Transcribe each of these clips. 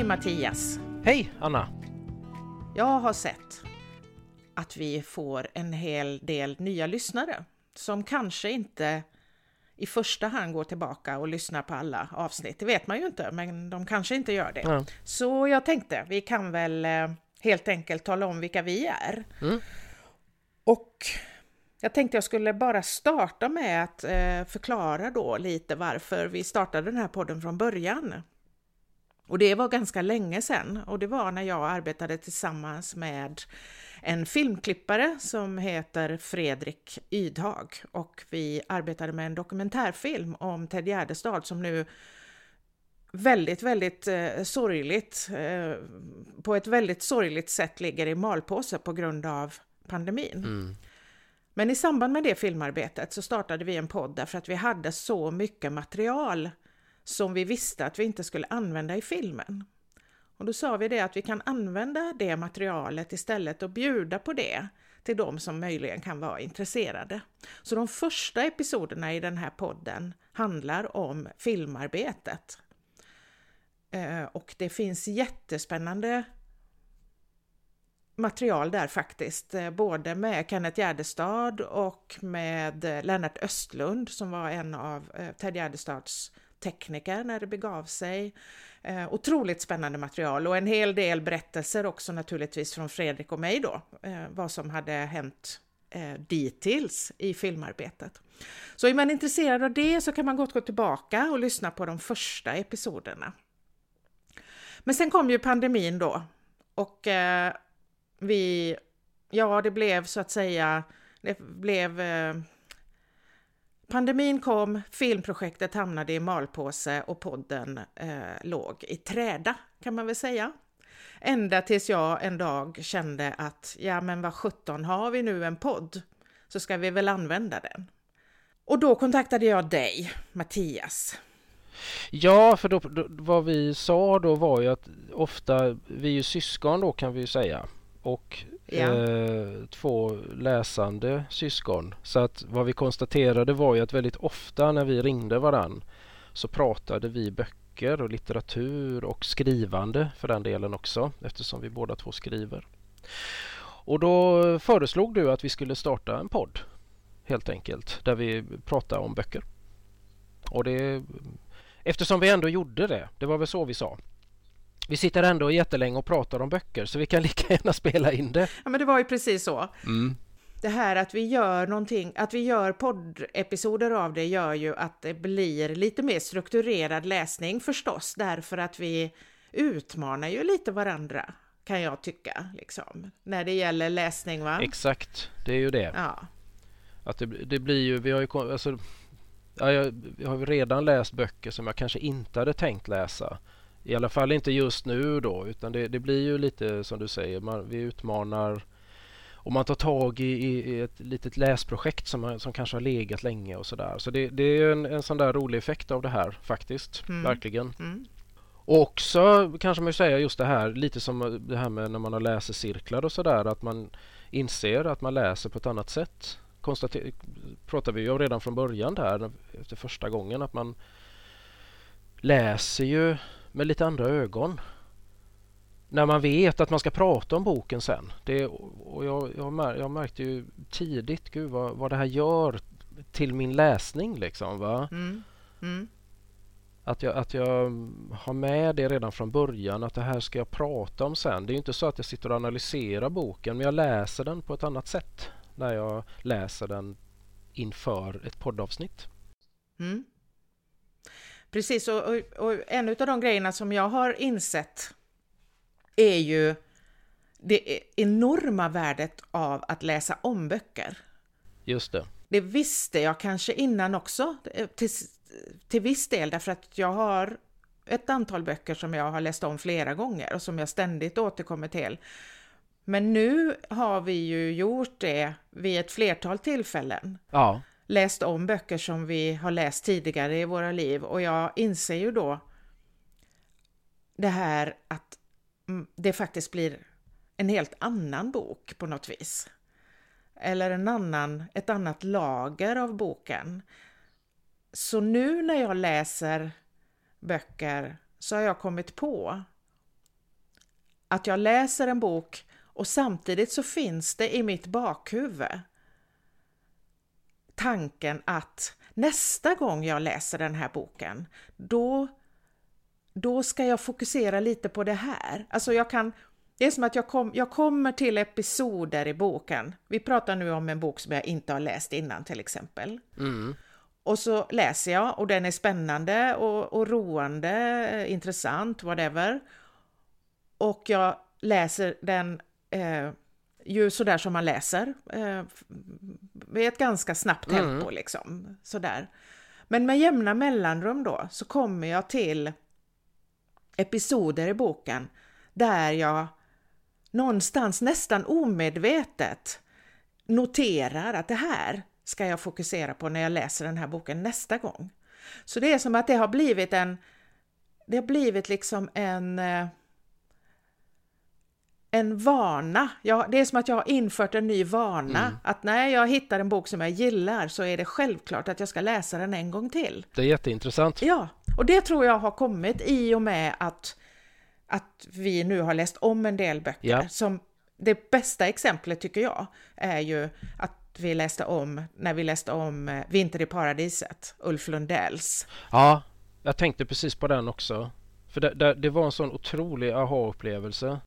Hej Mattias! Hej Anna! Jag har sett att vi får en hel del nya lyssnare som kanske inte i första hand går tillbaka och lyssnar på alla avsnitt. Det vet man ju inte, men de kanske inte gör det. Ja. Så jag tänkte, vi kan väl eh, helt enkelt tala om vilka vi är. Mm. Och jag tänkte jag skulle bara starta med att eh, förklara då lite varför vi startade den här podden från början. Och det var ganska länge sedan och det var när jag arbetade tillsammans med en filmklippare som heter Fredrik Ydhag och vi arbetade med en dokumentärfilm om Ted Gärdestad som nu väldigt, väldigt eh, sorgligt, eh, på ett väldigt sorgligt sätt ligger i malpåse på grund av pandemin. Mm. Men i samband med det filmarbetet så startade vi en podd därför att vi hade så mycket material som vi visste att vi inte skulle använda i filmen. Och då sa vi det att vi kan använda det materialet istället och bjuda på det till de som möjligen kan vara intresserade. Så de första episoderna i den här podden handlar om filmarbetet. Eh, och det finns jättespännande material där faktiskt, eh, både med Kenneth Gärdestad och med eh, Lennart Östlund som var en av Ted Gärdestads tekniker när det begav sig. Eh, otroligt spännande material och en hel del berättelser också naturligtvis från Fredrik och mig då, eh, vad som hade hänt eh, dittills i filmarbetet. Så är man intresserad av det så kan man gott gå tillbaka och lyssna på de första episoderna. Men sen kom ju pandemin då och eh, vi, ja det blev så att säga, det blev eh, Pandemin kom, filmprojektet hamnade i malpåse och podden eh, låg i träda kan man väl säga. Ända tills jag en dag kände att ja men vad sjutton har vi nu en podd så ska vi väl använda den. Och då kontaktade jag dig, Mattias. Ja, för då, då, vad vi sa då var ju att ofta, vi är ju syskon då kan vi ju säga. Och Ja. eh, två läsande syskon. Så att vad vi konstaterade var ju att väldigt ofta när vi ringde varann så pratade vi böcker och litteratur och skrivande för den delen också eftersom vi båda två skriver. Och då föreslog du att vi skulle starta en podd helt enkelt där vi pratar om böcker. Och det, eftersom vi ändå gjorde det, det var väl så vi sa. Vi sitter ändå jättelänge och pratar om böcker så vi kan lika gärna spela in det. Ja men det var ju precis så. Mm. Det här att vi gör någonting, att vi gör poddepisoder av det gör ju att det blir lite mer strukturerad läsning förstås, därför att vi utmanar ju lite varandra, kan jag tycka, liksom, när det gäller läsning va? Exakt, det är ju det. Ja, Att det, det blir ju, vi har ju alltså, ja, jag, jag har ju redan läst böcker som jag kanske inte hade tänkt läsa. I alla fall inte just nu då, utan det, det blir ju lite som du säger, man, vi utmanar och man tar tag i, i, ett litet läsprojekt som, som kanske har legat länge och sådär. Så det, det är en, en sån där rolig effekt av det här faktiskt, Mm. verkligen. mm. Och också kanske man säga just det här, lite som det här med när man har läsecirklar och sådär, att man inser att man läser på ett annat sätt. Konstater- pratar vi ju om redan från början där, efter första gången, att man läser ju med lite andra ögon. När man vet att man ska prata om boken sen. Det, och jag, jag, mär, jag märkte ju tidigt, gud vad, vad det här gör till min läsning liksom. Va? Mm. Mm. Att jag, att jag har med det redan från början att det här ska jag prata om sen. Det är inte så att jag sitter och analyserar boken men jag läser den på ett annat sätt när jag läser den inför ett poddavsnitt. Mm. Precis, och, och, och en av de grejerna som jag har insett är ju det enorma värdet av att läsa om böcker. Just det. Det visste jag kanske innan också, eh, till, till viss del, därför att jag har ett antal böcker som jag har läst om flera gånger och som jag ständigt återkommer till. Men nu har vi ju gjort det vid ett flertal tillfällen. Ja, Läst om böcker som vi har läst tidigare i våra liv och jag inser ju då det här att mm, det faktiskt blir en helt annan bok på något vis. Eller en annan, ett annat lager av boken. Så nu när jag läser böcker så har jag kommit på att jag läser en bok och samtidigt så finns det i mitt bakhuvud tanken att nästa gång jag läser den här boken, då, då ska jag fokusera lite på det här. Alltså jag kan, det är som att jag, kom, jag kommer till episoder i boken. Vi pratar nu om en bok som jag inte har läst innan till exempel. Mm. Och så läser jag och den är spännande och, och roande, intressant, whatever. Och jag läser den eh, ju sådär som man läser, eh, med ett ganska snabbt tempo mm. liksom. Sådär. Men med jämna mellanrum då så kommer jag till episoder i boken där jag någonstans nästan omedvetet noterar att det här ska jag fokusera på när jag läser den här boken nästa gång. Så det är som att det har blivit en, det har blivit liksom en eh, en vana. Ja, det är som att jag har infört en ny vana. Mm. Att när jag hittar en bok som jag gillar så är det självklart att jag ska läsa den en gång till. Det är jätteintressant. Ja, och det tror jag har kommit i och med att, att vi nu har läst om en del böcker. Ja. Som det bästa exemplet tycker jag är ju att vi läste om, när vi läste om eh, Vinter i paradiset, Ulf Lundells. Ja, jag tänkte precis på den också. För det, det, det var en sån otrolig aha-upplevelse.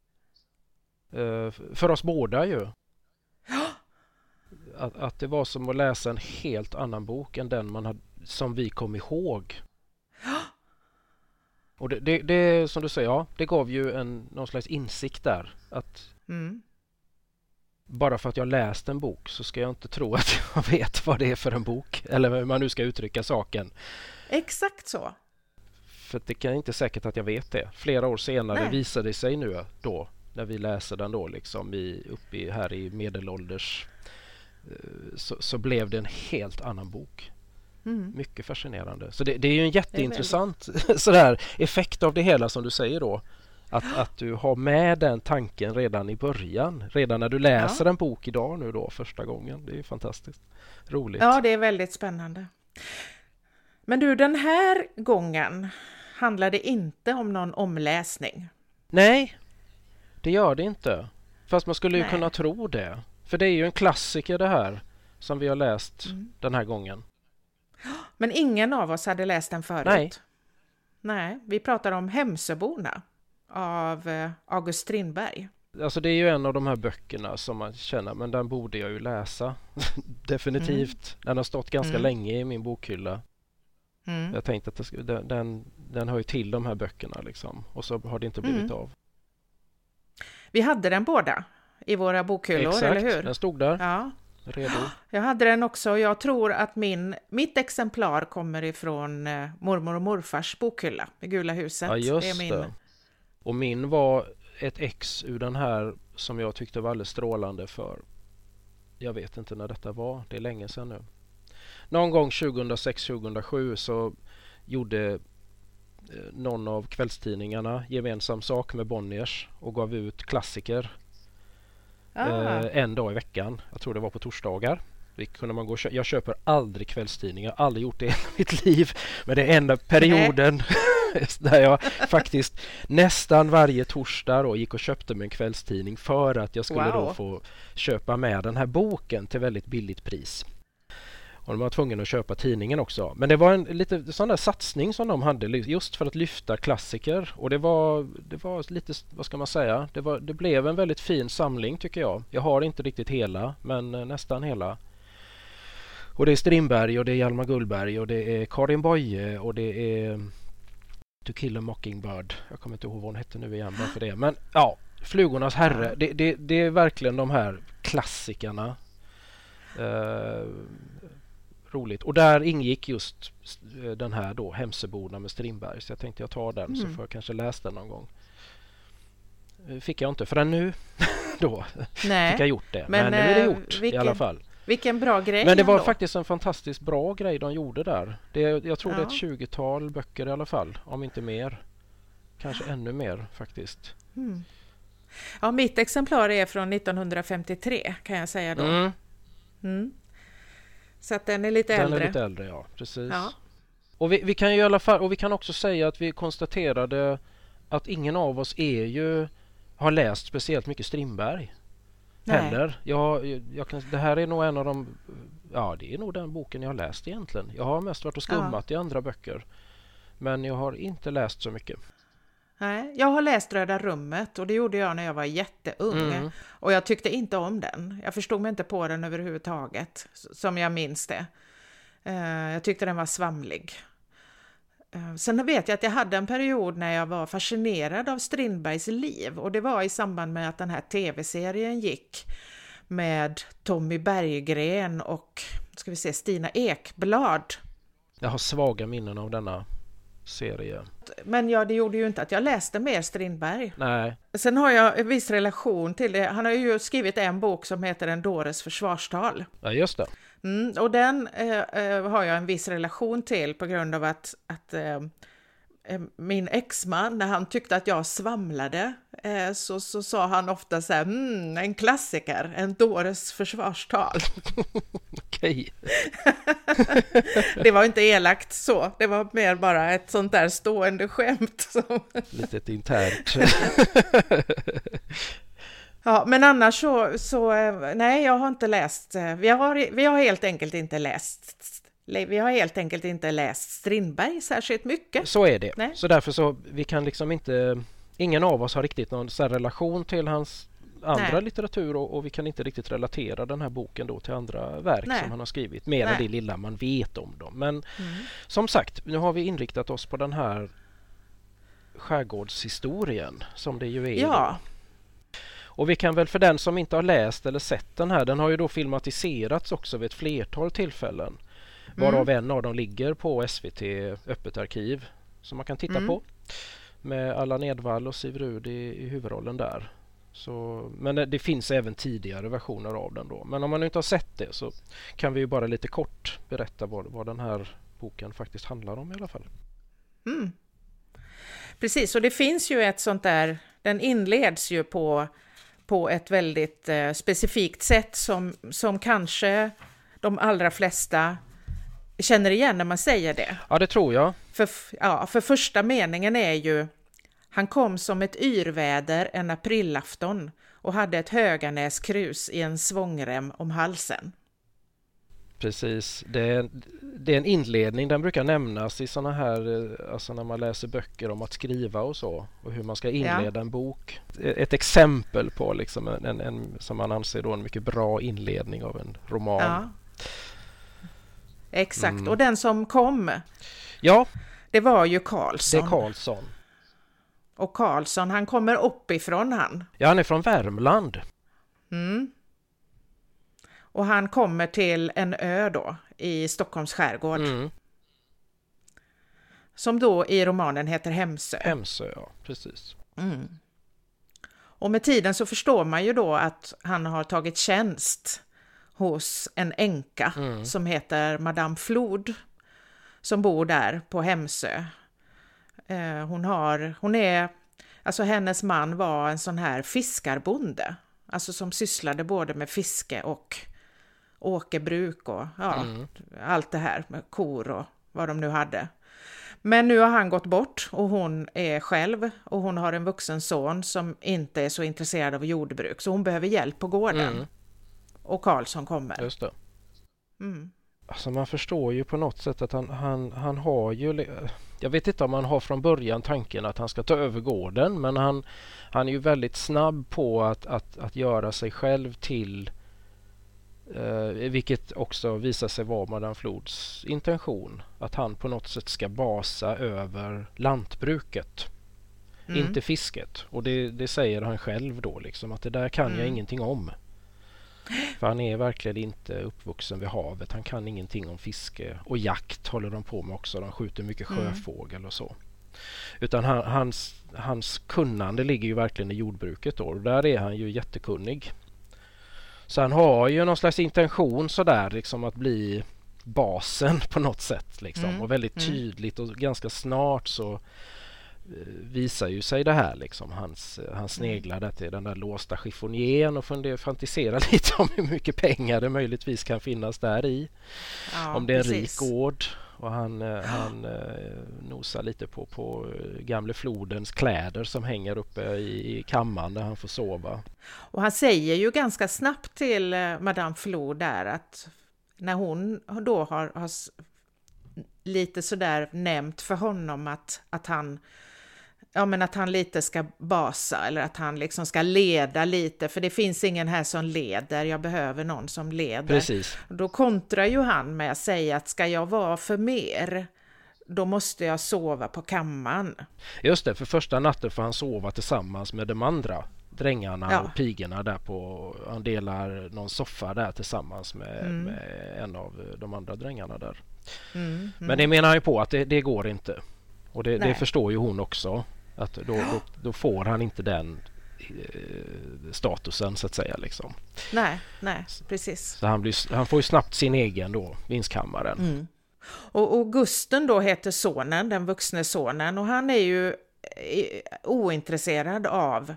Uh, för oss båda ju. Att, att, det var som att läsa en helt annan bok än den man hade, som vi kom ihåg. Och det, det, det som du säger, ja, det gav ju en, någon slags insikt där. Att mm bara för att jag läst en bok så ska jag inte tro att jag vet vad det är för en bok eller hur man nu ska uttrycka saken. Exakt så. För det är inte säkert att jag vet det. Flera år senare Nej. visade det sig nu då när vi läser den då liksom i, uppe i, här i medelålders eh, så, så, blev det en helt annan bok. Mm. Mycket fascinerande. Så det, det är ju en jätteintressant sådär, effekt av det hela som du säger då. Att, att du har med den tanken redan i början, redan när du läser ja. en bok idag nu då första gången. Det är fantastiskt roligt. Ja, det är väldigt spännande. Men du, den här gången handlar det inte om någon omläsning. Nej, det gör det inte. Fast man skulle ju Nej. kunna tro det. För det är ju en klassiker det här som vi har läst mm. den här gången. Men ingen av oss hade läst den förut. Nej. Nej, vi pratar om Hemsöborna av eh, August Strindberg. Alltså det är ju en av de här böckerna som man känner, men den borde jag ju läsa. Definitivt. Mm. Den har stått ganska mm. länge i min bokhylla. Mm. Jag tänkte att det, den, den hör ju till de här böckerna liksom. Och så har det inte blivit mm. av. Vi hade den båda i våra bokhyllor, Exakt, eller hur? den stod där. Ja. Redo. Jag hade den också. Jag tror att min, mitt exemplar kommer ifrån eh, mormor och morfars bokhylla i Gula huset. Ja, just det. Är min, det. Och min var ett ex ur den här som jag tyckte var alldeles strålande för jag vet inte när detta var, det är länge sedan nu. Någon gång 2006-2007 så gjorde någon av kvällstidningarna gemensam sak med Bonniers och gav ut klassiker ah. eh, en dag i veckan. Jag tror det var på torsdagar. kunde man gå jag köper aldrig kvällstidningar, aldrig gjort det i mitt liv. Men det är enda perioden där jag faktiskt nästan varje torsdag då gick och köpte mig en kvällstidning för att jag skulle wow. då få köpa med den här boken till väldigt billigt pris. Och de var tvungna att köpa tidningen också. Men det var en lite sån där satsning som de hade just för att lyfta klassiker. Och det var, det var lite, vad ska man säga, det, var, det blev en väldigt fin samling tycker jag. Jag har inte riktigt hela, men eh, nästan hela. Och det är Strindberg och det är Hjalmar Gullberg och det är Karin Boye och det är To kill a mockingbird. Jag kommer inte ihåg vad hon hette nu igen bara för det. Men ja, Flugornas herre. Det, det, det är verkligen de här klassikerna. Uh, roligt. Och där ingick just eh, den här då Hemsöborna med Strindberg. Så jag tänkte jag tar den mm. så får jag kanske läsa den någon gång. Eh, fick jag inte förrän nu då. Nej. Fick jag gjort det. Men, Men nu är det gjort vilken, i alla fall. Vilken bra grej Men det var ändå. faktiskt en fantastiskt bra grej de gjorde där. Det, jag tror ja. det är ett tjugotal böcker i alla fall, om inte mer. Kanske ännu mer faktiskt. Mm. Ja, mitt exemplar är från 1953 kan jag säga då. Mm. Mm. Så att den är lite den äldre. Den är lite äldre, ja. Precis. Ja. Och vi, vi, kan ju i alla fall, och vi kan också säga att vi konstaterade att ingen av oss är ju har läst speciellt mycket Strindberg. Nej. Heller. Jag, jag kan, det här är nog en av de... Ja, det är nog den boken jag har läst egentligen. Jag har mest varit och skummat i andra böcker. Men jag har inte läst så mycket. Nej, jag har läst Röda rummet och det gjorde jag när jag var jätteung. Mm. Och jag tyckte inte om den. Jag förstod mig inte på den överhuvudtaget, som jag minns det. Eh, Jag tyckte den var svamlig. Eh, Sen vet jag att jag hade en period när jag var fascinerad av Strindbergs liv och det var i samband med att den här tv-serien gick med Tommy Berggren och ska vi se, Stina Ekblad. Jag har svaga minnen av denna serie. Men ja, det gjorde ju inte att jag läste mer Strindberg. Nej, Sen har jag en viss relation till det. Han har ju skrivit en bok som heter En dåres försvarstal. ja, just det. Mm, och den eh, eh, har jag en viss relation till på grund av att, att eh, eh, min exman, när han tyckte att jag svamlade, eh, så, så sa han ofta så här, mm, en klassiker, en dåres försvarstal. Okej. Det var inte elakt så, det var mer bara ett sånt där stående skämt. Som... Litet internt. Ja, men annars så, så, eh, nej, jag har inte läst, eh, vi har, vi har helt enkelt inte läst, vi har helt enkelt inte läst Strindberg särskilt mycket. Så är det. Nej. Så därför så vi kan liksom inte... Ingen av oss har riktigt någon relation till hans andra Nej. litteratur och, och vi kan inte riktigt relatera den här boken då till andra verk Nej. som han har skrivit. Mer än det lilla man vet om dem. Men Mm. som sagt, nu har vi inriktat oss på den här skärgårdshistorien som det ju är. Ja, då. Och vi kan väl för den som inte har läst eller sett den här, den har ju då filmatiserats också vid ett flertal tillfällen. Varav en av dem ligger på SVT Öppet arkiv som man kan titta Mm. på. Med Allan Edwall och Siv Rud i, i huvudrollen där. Så, men det, det finns även tidigare versioner av den då. Men om man inte har sett det så kan vi ju bara lite kort berätta vad, vad den här boken faktiskt handlar om i alla fall. mm. precis. Och det finns ju ett sånt där, den inleds ju på, på ett väldigt eh, specifikt sätt som, som kanske de allra flesta känner igen när man säger det. Ja, det tror jag. För, ja, för första meningen är ju Han kom som ett yrväder en aprilafton och hade ett Höganäskrus i en svångrem om halsen. Precis. Det är, det är en inledning. Den brukar nämnas i såna här, eh, alltså när man läser böcker om att skriva och så. Och hur man ska inleda en bok. Ett exempel på liksom en, en, en, som man anser då en mycket bra inledning av en roman. Ja. Exakt, Mm. och den som kom, Ja, det var ju det Karlsson. är Karlsson. och Karlsson, han kommer uppifrån han. Ja, han är från Värmland. Mm. Och han kommer till en ö då i Stockholms skärgård Mm. som då i romanen heter Hemsö. Hemsö, ja. Precis. Mm. Och med tiden så förstår man ju då att han har tagit tjänst hos en änka Mm. som heter Madame Flod som bor där på Hemsö. Eh, hon har, hon är, alltså hennes man var en sån här fiskarbonde, alltså som sysslade både med fiske och åkerbruk och ja, Mm. allt det här med kor och vad de nu hade. Men nu har han gått bort och hon är själv och hon har en vuxen son som inte är så intresserad av jordbruk så hon behöver hjälp på gården. Mm. Och Karlsson kommer. Just det. Mm. Alltså man förstår ju på något sätt att han, han, han har ju... Jag vet inte om han har från början tanken att han ska ta över gården men han, han är ju väldigt snabb på att, att, att göra sig själv till eh, vilket också visar sig vara Madame Flods intention. Att han på något sätt ska basa över lantbruket, Mm. inte fisket. Och det, det säger han själv då liksom att det där kan jag Mm. ingenting om. För han är verkligen inte uppvuxen vid havet. Han kan ingenting om fiske och jakt håller de på med också. De skjuter mycket Mm. sjöfågel och så. Utan han, hans, hans kunnande ligger ju verkligen i jordbruket då. Och där är han ju jättekunnig. Så han har ju någon slags intention sådär liksom att bli basen på något sätt liksom. Mm. Och väldigt Mm. tydligt och ganska snart så visar ju sig det här liksom. Hans, han sneglar där till den där låsta chiffonieren och funder, fantiserar lite om hur mycket pengar det möjligtvis kan finnas där i. Ja, om det är en precis. rik gård och han, eh, han eh, nosar lite på, på eh, gamle flodens kläder som hänger uppe i, i kammaren där han får sova. Och han säger ju ganska snabbt till Madame Flod där att när hon då har, har lite sådär nämnt för honom att, att han ja men att han lite ska basa eller att han liksom ska leda lite för det finns ingen här som leder, jag behöver någon som leder. Precis. Då kontrar ju han med att säga att ska jag vara för mer då måste jag sova på kammaren. Just det, för första natten får han sova tillsammans med de andra drängarna ja. och pigorna där på, han delar någon soffa där tillsammans med, mm. med en av de andra drängarna där. Mm, mm. Men det menar han ju på att det, det går inte. Och det, det, förstår ju hon också. Att då, då, då får han inte den eh, statusen så att säga. Liksom. Nej, nej, precis. Så han, blir, han får ju snabbt sin egen då, vinstkammaren. Mm. Och, och Gusten då heter sonen, den vuxne sonen och han är ju eh, ointresserad av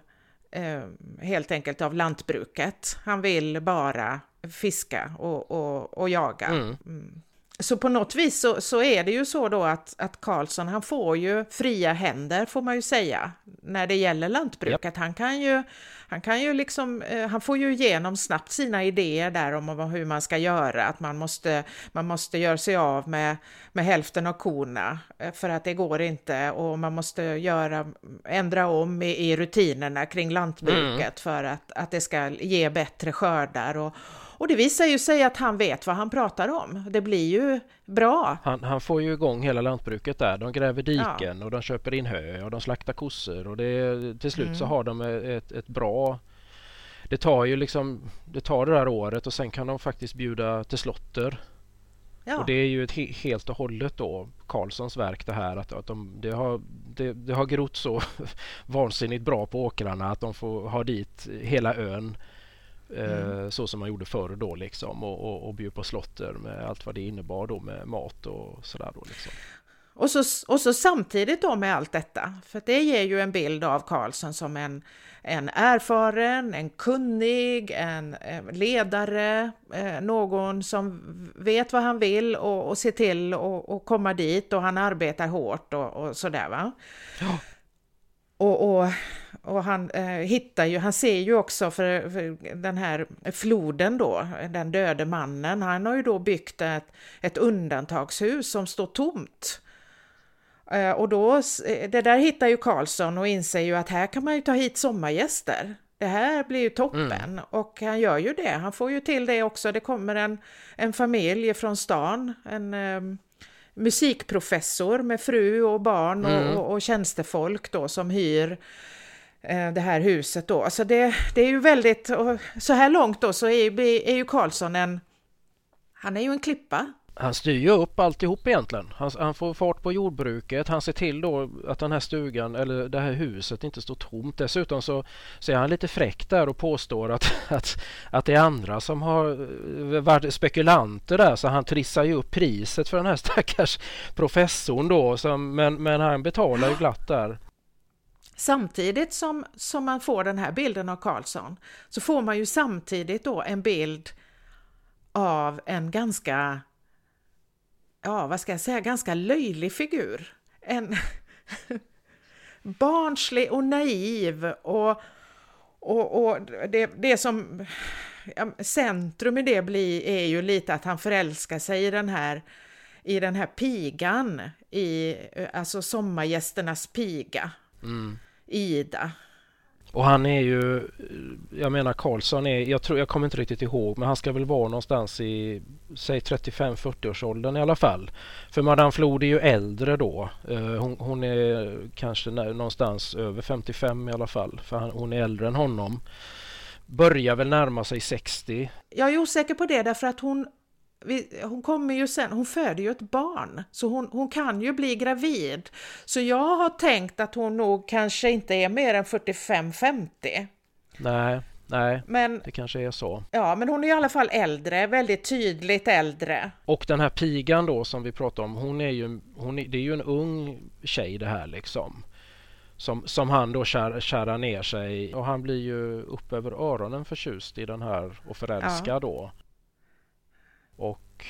eh, helt enkelt av lantbruket. Han vill bara fiska och, och, och jaga. Mm. mm så på något vis så, så, är det ju så då att, att Karlsson, han får ju fria händer får man ju säga när det gäller lantbruket. Yep. Han kan ju, han kan ju liksom, eh, han får ju igenom snabbt sina idéer där om hur man ska göra, att man måste, man måste göra sig av med, med hälften av korna eh, för att det går inte och man måste göra, ändra om i, i rutinerna kring lantbruket mm. för att, att det ska ge bättre skördar och och det visar ju sig att han vet vad han pratar om. Det blir ju bra. Han, han får ju igång hela lantbruket där. De gräver diken ja. och de köper in hö och de slaktar kossor och det, till slut mm. så har de ett, ett bra det tar ju liksom det tar det där året och sen kan de faktiskt bjuda till slotter. Ja. Och det är ju ett he helt och hållet då Karlssons verk det här att, att de, det, har, det, det har grott så vansinnigt bra på åkrarna att de får ha dit hela ön Mm. Eh, så som man gjorde förr då liksom och, och, och bjöd på slotter med allt vad det innebar då med mat och sådär då liksom. Och så, och så samtidigt då med allt detta, för det ger ju en bild av Karlsson som en, en erfaren, en kunnig, en ledare, eh, någon som vet vad han vill och, och ser till att komma dit och han arbetar hårt och, och sådär va. Ja. Och, och, och han eh, hittar ju, han ser ju också för, för, den här floden då, den döde mannen, han har ju då byggt ett, ett undantagshus som står tomt. Eh, och då, eh, det där hittar ju Karlsson och inser ju att här kan man ju ta hit sommargäster. Det här blir ju toppen mm. och han gör ju det. Han får ju till det också. Det kommer en, en familj från stan, en eh, musikprofessor med fru och barn mm. och, och tjänstefolk då som hyr eh, det här huset då. Alltså det, det är ju väldigt, så här långt då så är, är ju Karlsson en, han är ju en klippa han styr ju upp alltihop egentligen. Han, han, får fart på jordbruket. Han ser till då att den här stugan eller det här huset inte står tomt. Dessutom så, så är han lite fräck där och påstår att, att, att det är andra som har eh, varit spekulanter där så han trissar ju upp priset för den här stackars professorn då. Som, men, men han betalar ju glatt där. Samtidigt som, som man får den här bilden av Karlsson så får man ju samtidigt då en bild av en ganska ja, vad ska jag säga, ganska löjlig figur. En barnslig och naiv och, och, och det, det som ja, centrum i det blir är ju lite att han förälskar sig i den här i den här pigan, i, alltså sommargästernas piga, mm. Ida. Och han är ju, jag menar Karlsson är, jag tror, jag kommer inte riktigt ihåg, men han ska väl vara någonstans i, säg 35-40 års åldern i alla fall. För Madame Flod är ju äldre då. Eh, hon, hon är kanske någonstans över 55 i alla fall, för han, hon är äldre än honom. Börjar väl närma sig 60. Jag är osäker på det därför att hon hon kommer ju sen, hon föder ju ett barn, så hon, hon kan ju bli gravid. Så jag har tänkt att hon nog kanske inte är mer än 45-50. Nej, nej, men, det kanske är så. Ja, men hon är i alla fall äldre, väldigt tydligt äldre. Och den här pigan då som vi pratar om, hon är ju, hon är, det är ju en ung tjej det här liksom. Som, som han då kär, kärar ner sig och han blir ju upp över öronen förtjust i den här och förälskad ja. då. Och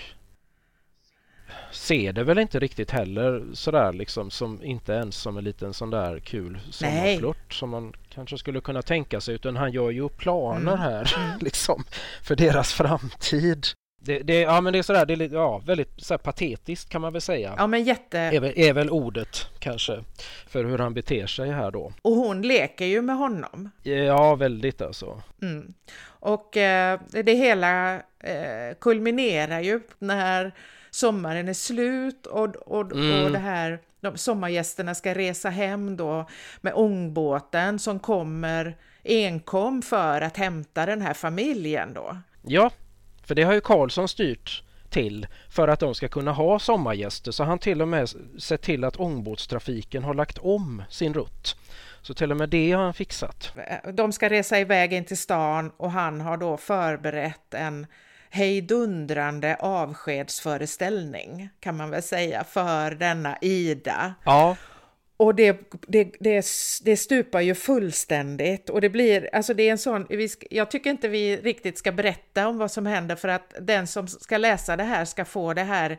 ser det väl inte riktigt heller sådär liksom som inte ens som en liten sån där kul sommarflört som man kanske skulle kunna tänka sig utan han gör ju planer mm. här mm. liksom för deras framtid. Det, det, ja men det är sådär, det är ja, väldigt så patetiskt kan man väl säga. Ja men jätte... Är väl, är väl ordet kanske för hur han beter sig här då. Och hon leker ju med honom. Ja väldigt alltså. Mm. Och eh, det hela eh, kulminerar ju när sommaren är slut och, och, mm. och det här, de, sommargästerna ska resa hem då med ångbåten som kommer enkom för att hämta den här familjen då. Ja, för det har ju Karlsson styrt till för att de ska kunna ha sommargäster så han till och med sett till att ångbåtstrafiken har lagt om sin rutt. Så till och med det har han fixat. De ska resa iväg in till stan och han har då förberett en hejdundrande avskedsföreställning kan man väl säga för denna Ida. Ja. Och det, det, det, det stupar ju fullständigt och det blir, alltså det är en sån, vi jag tycker inte vi riktigt ska berätta om vad som händer för att den som ska läsa det här ska få det här,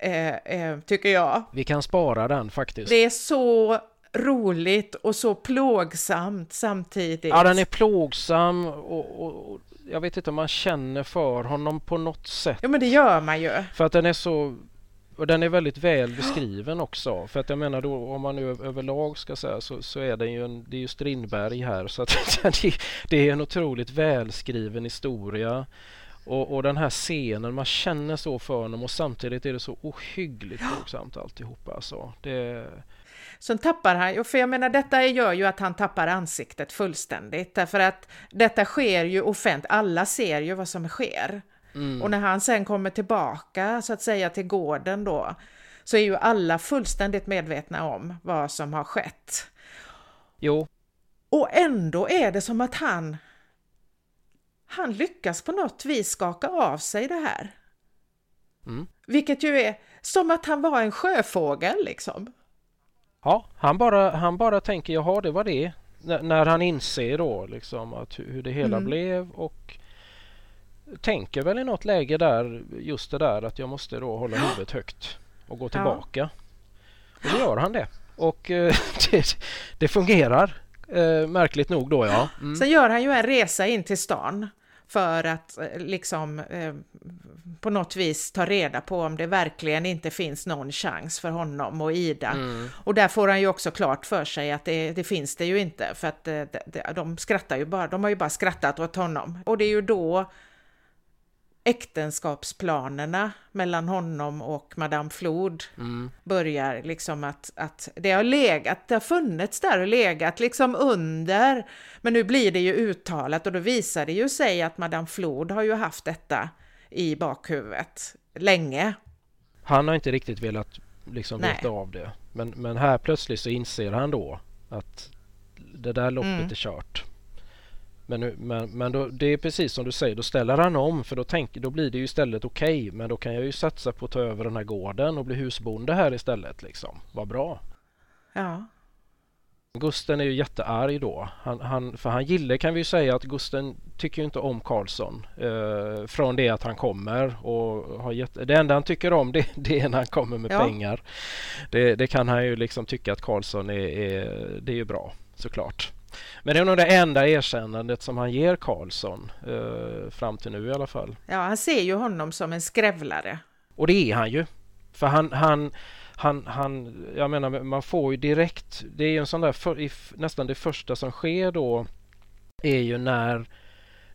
eh, eh, tycker jag. Vi kan spara den faktiskt. Det är så roligt och så plågsamt samtidigt. Ja, den är plågsam och, och, och jag vet inte om man känner för honom på något sätt. Ja, men det gör man ju. För att den är så och den är väldigt väl beskriven också. För att jag menar då om man nu överlag ska säga så, så är den ju en, det är ju Strindberg här så att det, är en otroligt välskriven historia. Och, och, den här scenen, man känner så för honom och samtidigt är det så ohyggligt plågsamt alltihopa. Alltså. Det, Sen tappar han, för jag menar detta gör ju att han tappar ansiktet fullständigt därför att detta sker ju offentligt, alla ser ju vad som sker. Mm. Och när han sen kommer tillbaka så att säga till gården då så är ju alla fullständigt medvetna om vad som har skett. Jo. Och ändå är det som att han han lyckas på något vis skaka av sig det här. Mm. Vilket ju är som att han var en sjöfågel liksom. Ja, han bara, han bara tänker jaha det var det. N när han inser då liksom att hur det hela mm. blev och tänker väl i något läge där just det där att jag måste då hålla huvudet högt och gå tillbaka. Ja. Och så gör han det. Och eh, det, det, fungerar eh, märkligt nog då ja. Mm. Sen gör han ju en resa in till stan för att eh, liksom eh, på något vis ta reda på om det verkligen inte finns någon chans för honom och Ida. Mm. Och där får han ju också klart för sig att det, det finns det ju inte för att de, de skrattar ju bara, de har ju bara skrattat åt honom. Och det är ju då äktenskapsplanerna mellan honom och Madame Flod mm. börjar liksom att, att det har legat, det har funnits där och legat liksom under, men nu blir det ju uttalat och då visar det ju sig att Madame Flod har ju haft detta i bakhuvudet länge. Han har inte riktigt velat liksom veta av det, men, men här plötsligt så inser han då att det där loppet mm. är kört. Men, men, men då, det är precis som du säger, då ställer han om för då, tänk, då blir det ju istället okej. Okay, men då kan jag ju satsa på att ta över den här gården och bli husbonde här istället. Liksom. Vad bra. Ja. Gusten är ju jättearg då. Han, han, för han gillar kan vi ju säga att Gusten tycker inte om Karlsson eh, från det att han kommer. Och har jätte, det enda han tycker om det, det är när han kommer med ja. pengar. Det, det, kan han ju liksom tycka att Karlsson är, är, det är ju bra såklart. Men det är nog det enda erkännandet som han ger Karlsson eh, fram till nu i alla fall. Ja, han ser ju honom som en skrävlare. Och det är han ju. För han, han, han, han jag menar man får ju direkt, det är ju en sån där, för, nästan det första som sker då är ju när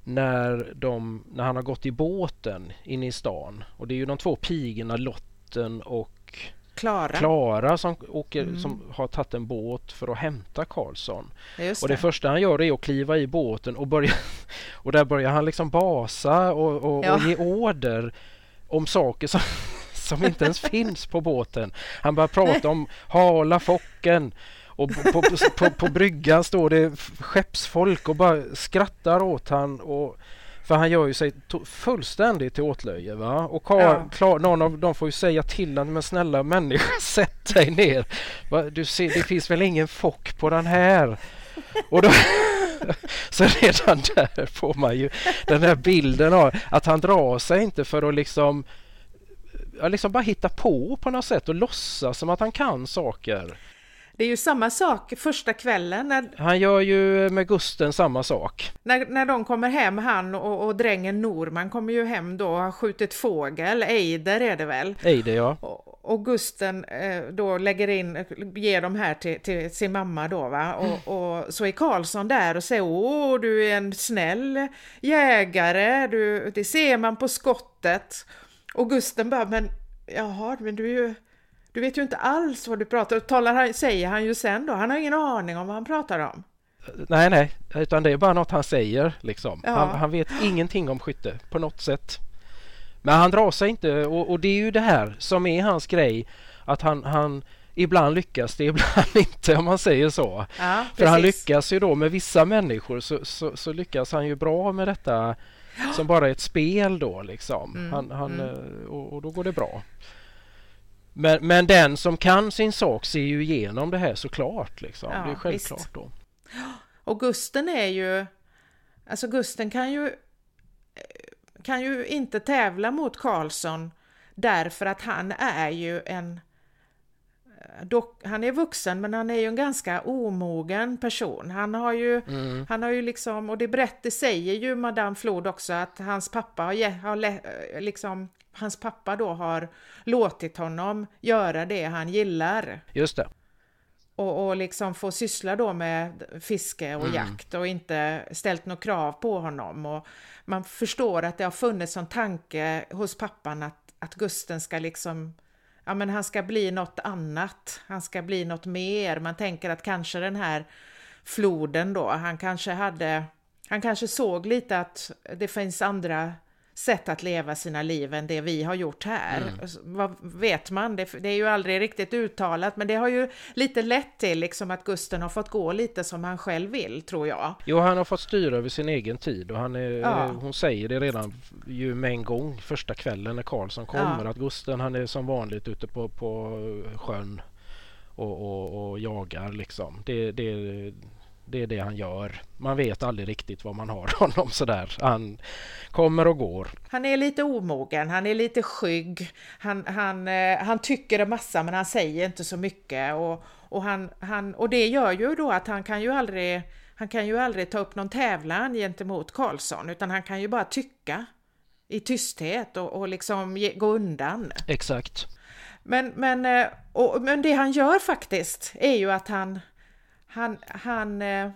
när, de, när han har gått i båten in i stan och det är ju de två pigorna Lotten och Klara. Klara som, åker, mm. som har tagit en båt för att hämta Karlsson. och det. första han gör är att kliva i båten och börja och där börjar han liksom basa och, och, ja. och ge order om saker som, som inte ens finns på båten. Han börjar prata om hala focken och på, på, på, på bryggan står det skeppsfolk och bara skrattar åt han och för han gör ju sig fullständigt till åtlöje. Va? Och klar, ja. klar, någon av dem får ju säga till honom, men snälla människa sätt dig ner. Va? Du ser, det finns väl ingen fock på den här? Och då, så redan där får man ju den här bilden av att han drar sig inte för att liksom liksom bara hitta på på något sätt och låtsas som att han kan saker. Det är ju samma sak första kvällen. När, Han gör ju med Gusten samma sak. när, när de kommer hem, han och, och drängen Norman kommer ju hem då och har skjutit fågel, Eider är det väl? Eide ja. Och, och Gusten eh, då lägger in, ger de här till, till sin mamma då va. Och, och så är Karlsson där och säger åh du är en snäll jägare, du, det ser man på skottet. Och Gusten bara men jaha men du är ju du vet ju inte alls vad du pratar om, talar han, säger han ju sen då. Han har ingen aning om vad han pratar om. Nej, nej, utan det är bara något han säger liksom. Ja. Han, han vet ingenting om skytte på något sätt. Men han drar sig inte och, och det är ju det här som är hans grej. Att han, han ibland lyckas det, ibland inte om man säger så. Ja, För han lyckas ju då med vissa människor så, så, så lyckas han ju bra med detta som bara är ett spel då liksom. Mm, Han, han, mm. eh, och, och då går det bra. Men, men den som kan sin sak ser ju igenom det här såklart. Liksom. Ja, det är självklart visst. då. Och Gusten är ju, alltså Gusten kan ju, kan ju inte tävla mot Karlsson därför att han är ju en, dock, han är vuxen men han är ju en ganska omogen person. Han har ju, Mm. han har ju liksom, och det berättar, säger ju Madame Flod också att hans pappa har, ge- har le- liksom, hans pappa då har låtit honom göra det han gillar. Just det. och, och liksom få syssla då med fiske och Mm. jakt och inte ställt några krav på honom. Och man förstår att det har funnits en tanke hos pappan att, att Gusten ska liksom, ja men han ska bli något annat, han ska bli något mer. Man tänker att kanske den här floden då, han kanske hade, han kanske såg lite att det finns andra sätt att leva sina liv än det vi har gjort här. Mm. Vad vet man? Det, det är ju aldrig riktigt uttalat, men det har ju lite lett till liksom att Gusten har fått gå lite som han själv vill, tror jag. Jo, han har fått styra över sin egen tid och han är, Ja. hon säger det redan ju med en gång första kvällen när Karlsson kommer Ja. att Gusten han är som vanligt ute på, på sjön och, och, och jagar liksom. Det, det, det är det han gör. Man vet aldrig riktigt vad man har honom sådär. Han kommer och går. Han är lite omogen, han är lite skygg, han, han, eh, han tycker en massa men han säger inte så mycket och, och, han, han, och det gör ju då att han kan ju aldrig han kan ju aldrig ta upp någon tävlan gentemot Karlsson utan han kan ju bara tycka i tysthet och, och liksom ge, gå undan. Exakt. Men, men, eh, och, men det han gör faktiskt är ju att han, han, han, eh,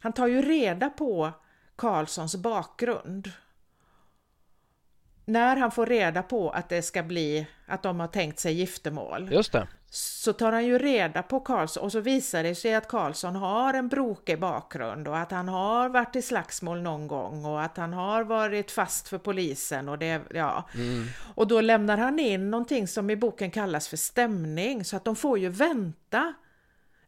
han tar ju reda på Karlssons bakgrund. När han får reda på att det ska bli, att de har tänkt sig giftermål, Just det. så tar han ju reda på Karlsson och så visar det sig att Karlsson har en brokig bakgrund och att han har varit i slagsmål någon gång och att han har varit fast för polisen och det, ja. Mm. Och då lämnar han in någonting som i boken kallas för stämning så att de får ju vänta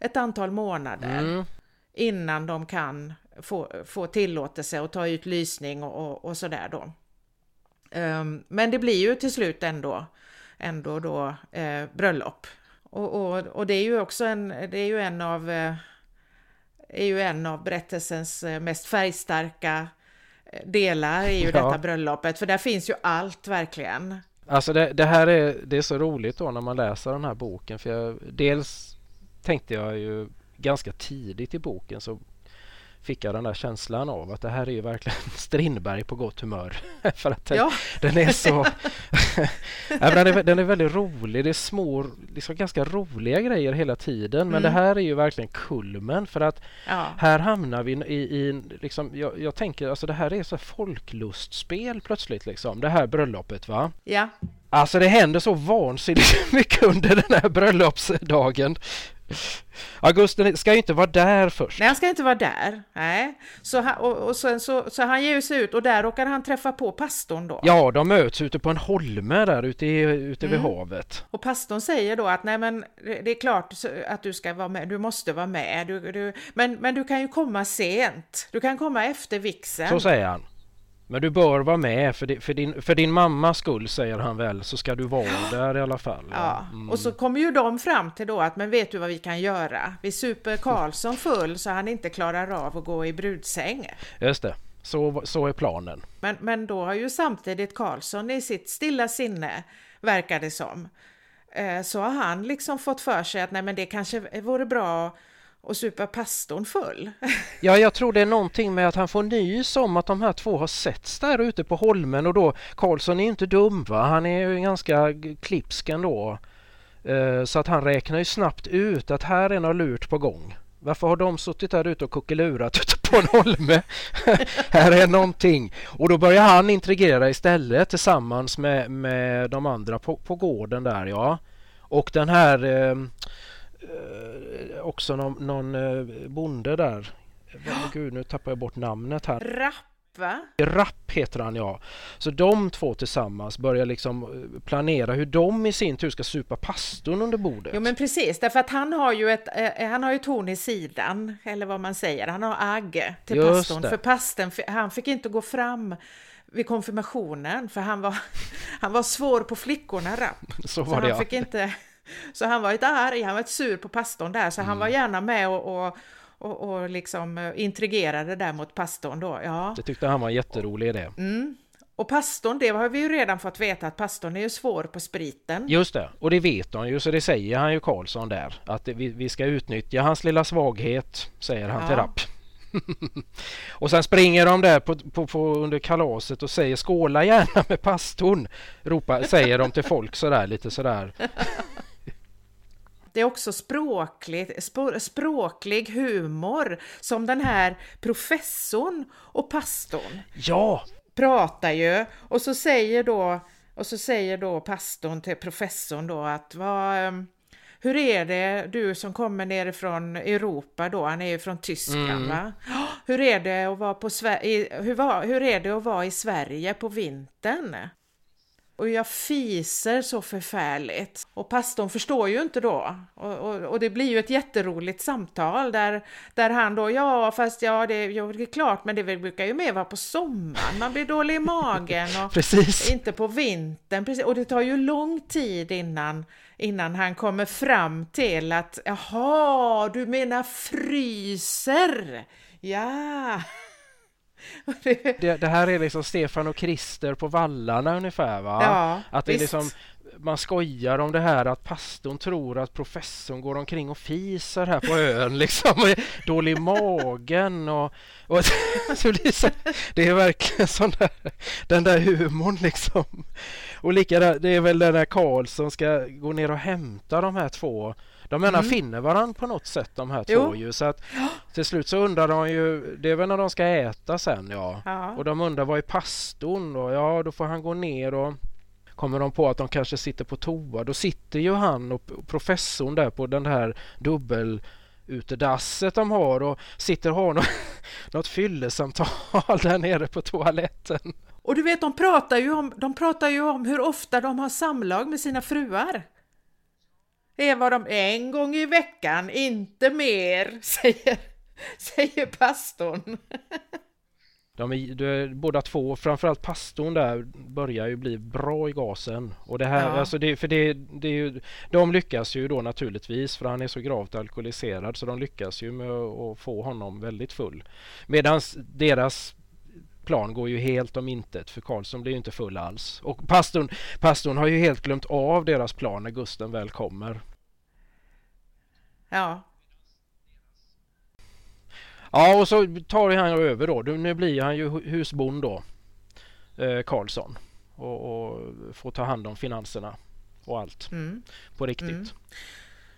ett antal månader Mm. innan de kan få, få tillåtelse att ta ut lysning och, och, och sådär då. Ehm, men det blir ju till slut ändå, ändå då eh, bröllop. Och, och, och det är ju också en, det är ju en av, eh, är ju en av berättelsens eh, mest färgstarka eh, delar är ju Ja. detta bröllopet, för där finns ju allt verkligen. Alltså det, det här är, det är så roligt då när man läser den här boken för jag, dels tänkte jag ju ganska tidigt i boken så fick jag den där känslan av att det här är ju verkligen Strindberg på gott humör. för att den, Ja, den är så... ja, men den, är, den är väldigt rolig. Det är små, liksom ganska roliga grejer hela tiden. Men Mm. det här är ju verkligen kulmen för att ja, här hamnar vi i, i liksom, jag, jag tänker alltså det här är så folklustspel plötsligt liksom. Det här bröllopet va. ja, Alltså det händer så vansinnigt mycket under den här bröllopsdagen. Augusten ska ju inte vara där först. Nej, han ska inte vara där. Nej. Så han, och, och sen så, så han ger sig ut och där råkar han träffa på pastorn då. Ja, de möts ute på en holme där ute, i, ute vid Mm. havet. Och pastorn säger då att nej men det är klart att du ska vara med, du måste vara med. Du, du, men, men du kan ju komma sent. Du kan komma efter vigseln. Så säger han. Men du bör vara med för din, för din, för din mammas skull säger han väl så ska du vara där i alla fall. Ja, Mm. och så kommer ju de fram till då att men vet du vad vi kan göra? Vi super Karlsson full så han inte klarar av att gå i brudsäng. Just det, så, så är planen. Men, men då har ju samtidigt Karlsson i sitt stilla sinne verkar det som. Eh, så har han liksom fått för sig att nej men det kanske vore bra och supa pastorn full. Ja, jag tror det är någonting med att han får nys om att de här två har setts där ute på holmen och då Karlsson är inte dum va, han är ju ganska klipsk ändå. Eh, så att han räknar ju snabbt ut att här är något lurt på gång. Varför har de suttit där ute och kuckelurat ute på en holme? här är någonting. Och då börjar han intrigera istället tillsammans med, med de andra på, på gården där ja. Och den här eh också någon, någon eh, bonde där. Gud, nu tappar jag bort namnet här. Rapp va? Rapp heter han ja. Så de två tillsammans börjar liksom eh, planera hur de i sin tur ska supa pastorn under bordet. Jo men precis, därför att han har ju ett, eh, han har ju torn i sidan, eller vad man säger, han har agg till Just pastorn. Det. För pastorn, han fick inte gå fram vid konfirmationen för han var, han var svår på flickorna Rapp. Så var så det han fick inte, Så han var lite arg, han var lite sur på pastorn där, så mm. han var gärna med och, och och, och liksom eh, intrigerade där mot pastorn då. Ja. Det tyckte han var en jätterolig idé. Mm. Och pastorn, det har vi ju redan fått veta att pastorn är ju svår på spriten. Just det, och det vet han ju så det säger han ju Karlsson där att vi, vi ska utnyttja hans lilla svaghet, säger han ja. till Rapp. och sen springer de där på, på, på, under kalaset och säger skåla gärna med pastorn, ropar, säger de till folk sådär lite sådär. Det är också språkligt, språklig humor som den här professorn och pastorn ja. pratar ju och så säger då och så säger då pastorn till professorn då att vad, ehm, hur är det du som kommer nerifrån Europa då, han är ju från Tyskland mm. va? Hur är det att vara på hur, hur är det att vara i Sverige på vintern? Och jag fiser så förfärligt. Och pastorn förstår ju inte då. Och, och, och, det blir ju ett jätteroligt samtal där, där han då, ja fast ja det, ja, det är klart, men det brukar ju mer vara på sommaren, man blir dålig i magen och inte på vintern. Precis. Och det tar ju lång tid innan, innan han kommer fram till att, jaha, du menar fryser? Ja. det, det, här är liksom Stefan och Krister på vallarna ungefär va? Ja, att det är liksom man skojar om det här att pastorn tror att professorn går omkring och fiser här på ön liksom. Dålig i magen och, och så det, det är verkligen sån där, den där humorn liksom. Och likadant, det är väl den där Karlsson ska gå ner och hämta de här två de menar mm. finner varandra på något sätt de här två ju så att till slut så undrar de ju, det är väl när de ska äta sen ja. ja. Och de undrar vad är pastorn då? Ja då får han gå ner och kommer de på att de kanske sitter på toa då sitter ju han och professorn där på den här dubbel utedasset de har och sitter och har något, något fyllesamtal där nere på toaletten. Och du vet, de pratar, ju om, de pratar ju om hur ofta de har samlag med sina fruar. Är vad de en gång i veckan, inte mer, säger, säger pastorn. De är, de, båda två, framförallt pastorn där, börjar ju bli bra i gasen. Och det här, ja. alltså det, för det, det är ju, de lyckas ju då naturligtvis för han är så gravt alkoholiserad så de lyckas ju med att få honom väldigt full. Medan deras plan går ju helt om intet för Karlsson blir ju inte full alls. Och pastorn, pastorn har ju helt glömt av deras plan när Gusten väl kommer. Ja. Ja, och så tar han över då. Nu blir han ju husbond då, eh, Karlsson. Och, och, får ta hand om finanserna och allt mm. på riktigt. Mm.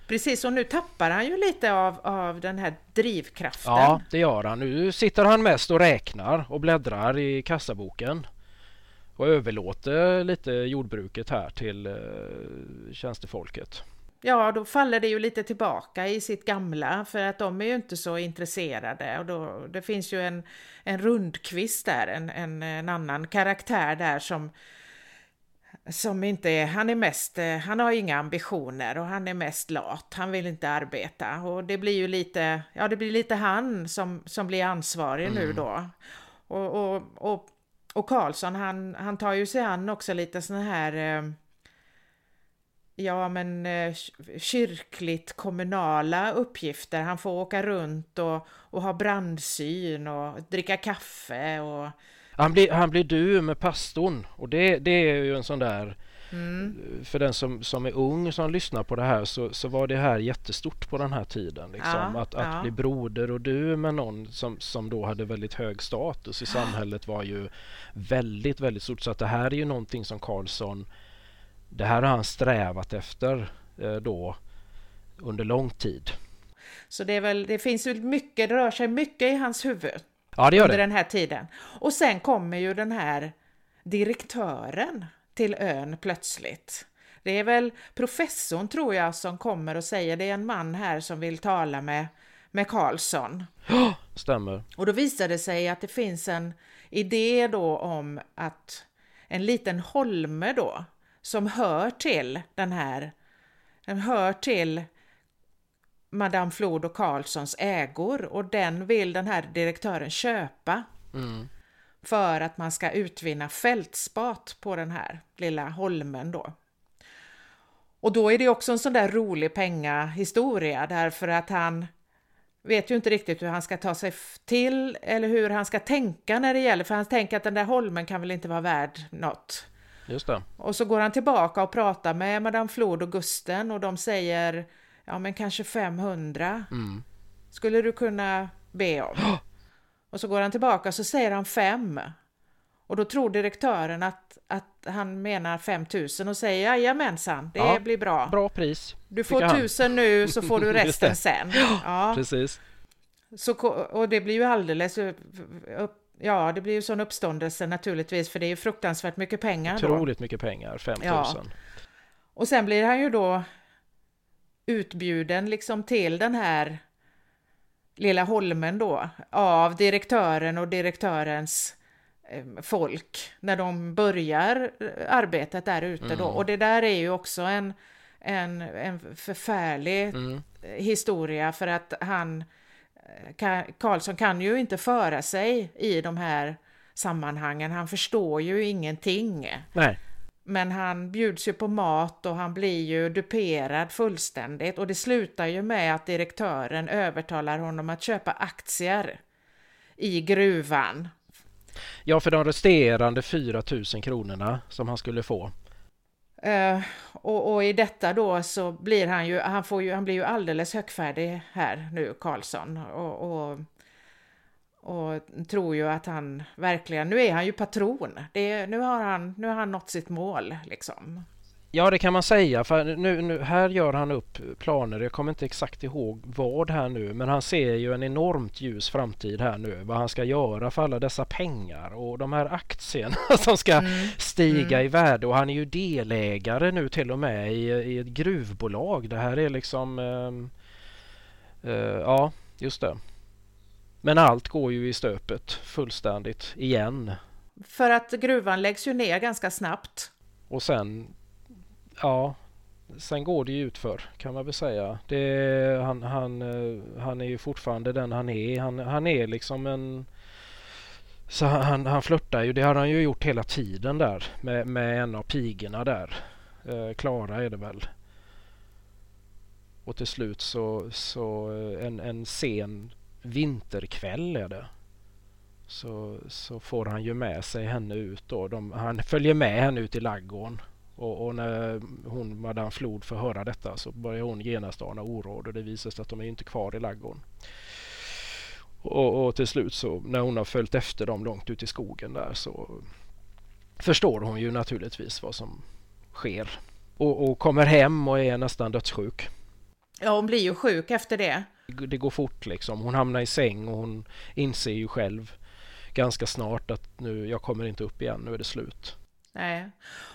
Precis, och nu tappar han ju lite av, av den här drivkraften. Ja, det gör han. Nu sitter han mest och räknar och bläddrar i kassaboken och överlåter lite jordbruket här till eh, tjänstefolket. Ja, då faller det ju lite tillbaka i sitt gamla för att de är ju inte så intresserade och då, det finns ju en, en rundkvist där, en, en, en annan karaktär där som som inte är, han är mest, eh, han har inga ambitioner och han är mest lat, han vill inte arbeta och det blir ju lite, ja det blir lite han som, som blir ansvarig mm. nu då. Och, och, och, och Karlsson han, han tar ju sig an också lite sådana här eh, ja men eh, kyrkligt kommunala uppgifter. Han får åka runt och, och ha brandsyn och dricka kaffe och han blir, han blir du med pastorn och det, det är ju en sån där mm. för den som, som är ung som lyssnar på det här så, så var det här jättestort på den här tiden. Liksom. Ja, att, att ja. bli broder och du med någon som, som då hade väldigt hög status i samhället var ju väldigt, väldigt stort. Så att det här är ju någonting som Karlsson, det här har han strävat efter eh, då under lång tid. Så det, är väl, det finns väl mycket, det rör sig mycket i hans huvud. Ja, det gör under det. den här tiden. Och sen kommer ju den här direktören till ön plötsligt. Det är väl professorn tror jag som kommer och säger det är en man här som vill tala med, med Karlsson. Ja, stämmer. Och då visar det sig att det finns en idé då om att en liten holme då som hör till den här, den hör till Madame Flod och Karlssons ägor och den vill den här direktören köpa. Mm. För att man ska utvinna fältspat på den här lilla holmen då. Och då är det också en sån där rolig pengahistoria därför att han vet ju inte riktigt hur han ska ta sig till eller hur han ska tänka när det gäller, för han tänker att den där holmen kan väl inte vara värd något. Just det. Och så går han tillbaka och pratar med Madame Flod och Gusten och de säger ja men kanske 500 mm. skulle du kunna be om. Och så går han tillbaka och så säger han 5. Och då tror direktören att, att han menar 5000 och säger jajamensan, det ja, blir bra. Bra pris. Du får tusen nu så får du resten sen. Ja, precis. Så, och det blir ju alldeles upp, Ja, det blir ju sån uppståndelse naturligtvis, för det är ju fruktansvärt mycket pengar. Otroligt mycket pengar, 5000. Ja. Och sen blir han ju då utbjuden liksom till den här lilla holmen då av direktören och direktörens eh, folk när de börjar eh, arbetet där ute mm. då. Och det där är ju också en, en, en förfärlig mm. historia för att han Karlsson kan ju inte föra sig i de här sammanhangen. Han förstår ju ingenting. Nej. Men han bjuds ju på mat och han blir ju duperad fullständigt och det slutar ju med att direktören övertalar honom att köpa aktier i gruvan. Ja, för de resterande 4 000 kronorna som han skulle få. Uh, och, och, i detta då så blir han ju, han får ju, han blir ju alldeles högfärdig här nu, Karlsson. Och, och och tror ju att han verkligen, nu är han ju patron. Det, nu, har han, nu har han nått sitt mål liksom. Ja det kan man säga för nu, nu, här gör han upp planer. Jag kommer inte exakt ihåg vad här nu men han ser ju en enormt ljus framtid här nu. Vad han ska göra för alla dessa pengar och de här aktierna som ska mm. stiga mm. i värde och han är ju delägare nu till och med i, i ett gruvbolag. Det här är liksom uh, uh, ja just det. Men allt går ju i stöpet fullständigt igen. För att gruvan läggs ju ner ganska snabbt. Och sen, ja, sen går det ju utför kan man väl säga. Det, han, han, eh, han är ju fortfarande den han är. Han, han är liksom en... Så han, han flörtar ju, det har han ju gjort hela tiden där med, med en av pigorna där. Eh, Klara är det väl. Och till slut så, så eh, en, en sen vinterkväll är det. Så, så får han ju med sig henne ut då. De, han följer med henne ut i laggården. Och, och, när hon, Madame Flod får höra detta så börjar hon genast ana oråd och det visar sig att de är inte kvar i laggården. Och, och, till slut så när hon har följt efter dem långt ut i skogen där så förstår hon ju naturligtvis vad som sker. Och, och kommer hem och är nästan dödssjuk. Ja, hon blir ju sjuk efter det det går fort liksom. Hon hamnar i säng och hon inser ju själv ganska snart att nu, jag kommer inte upp igen, nu är det slut. Nej,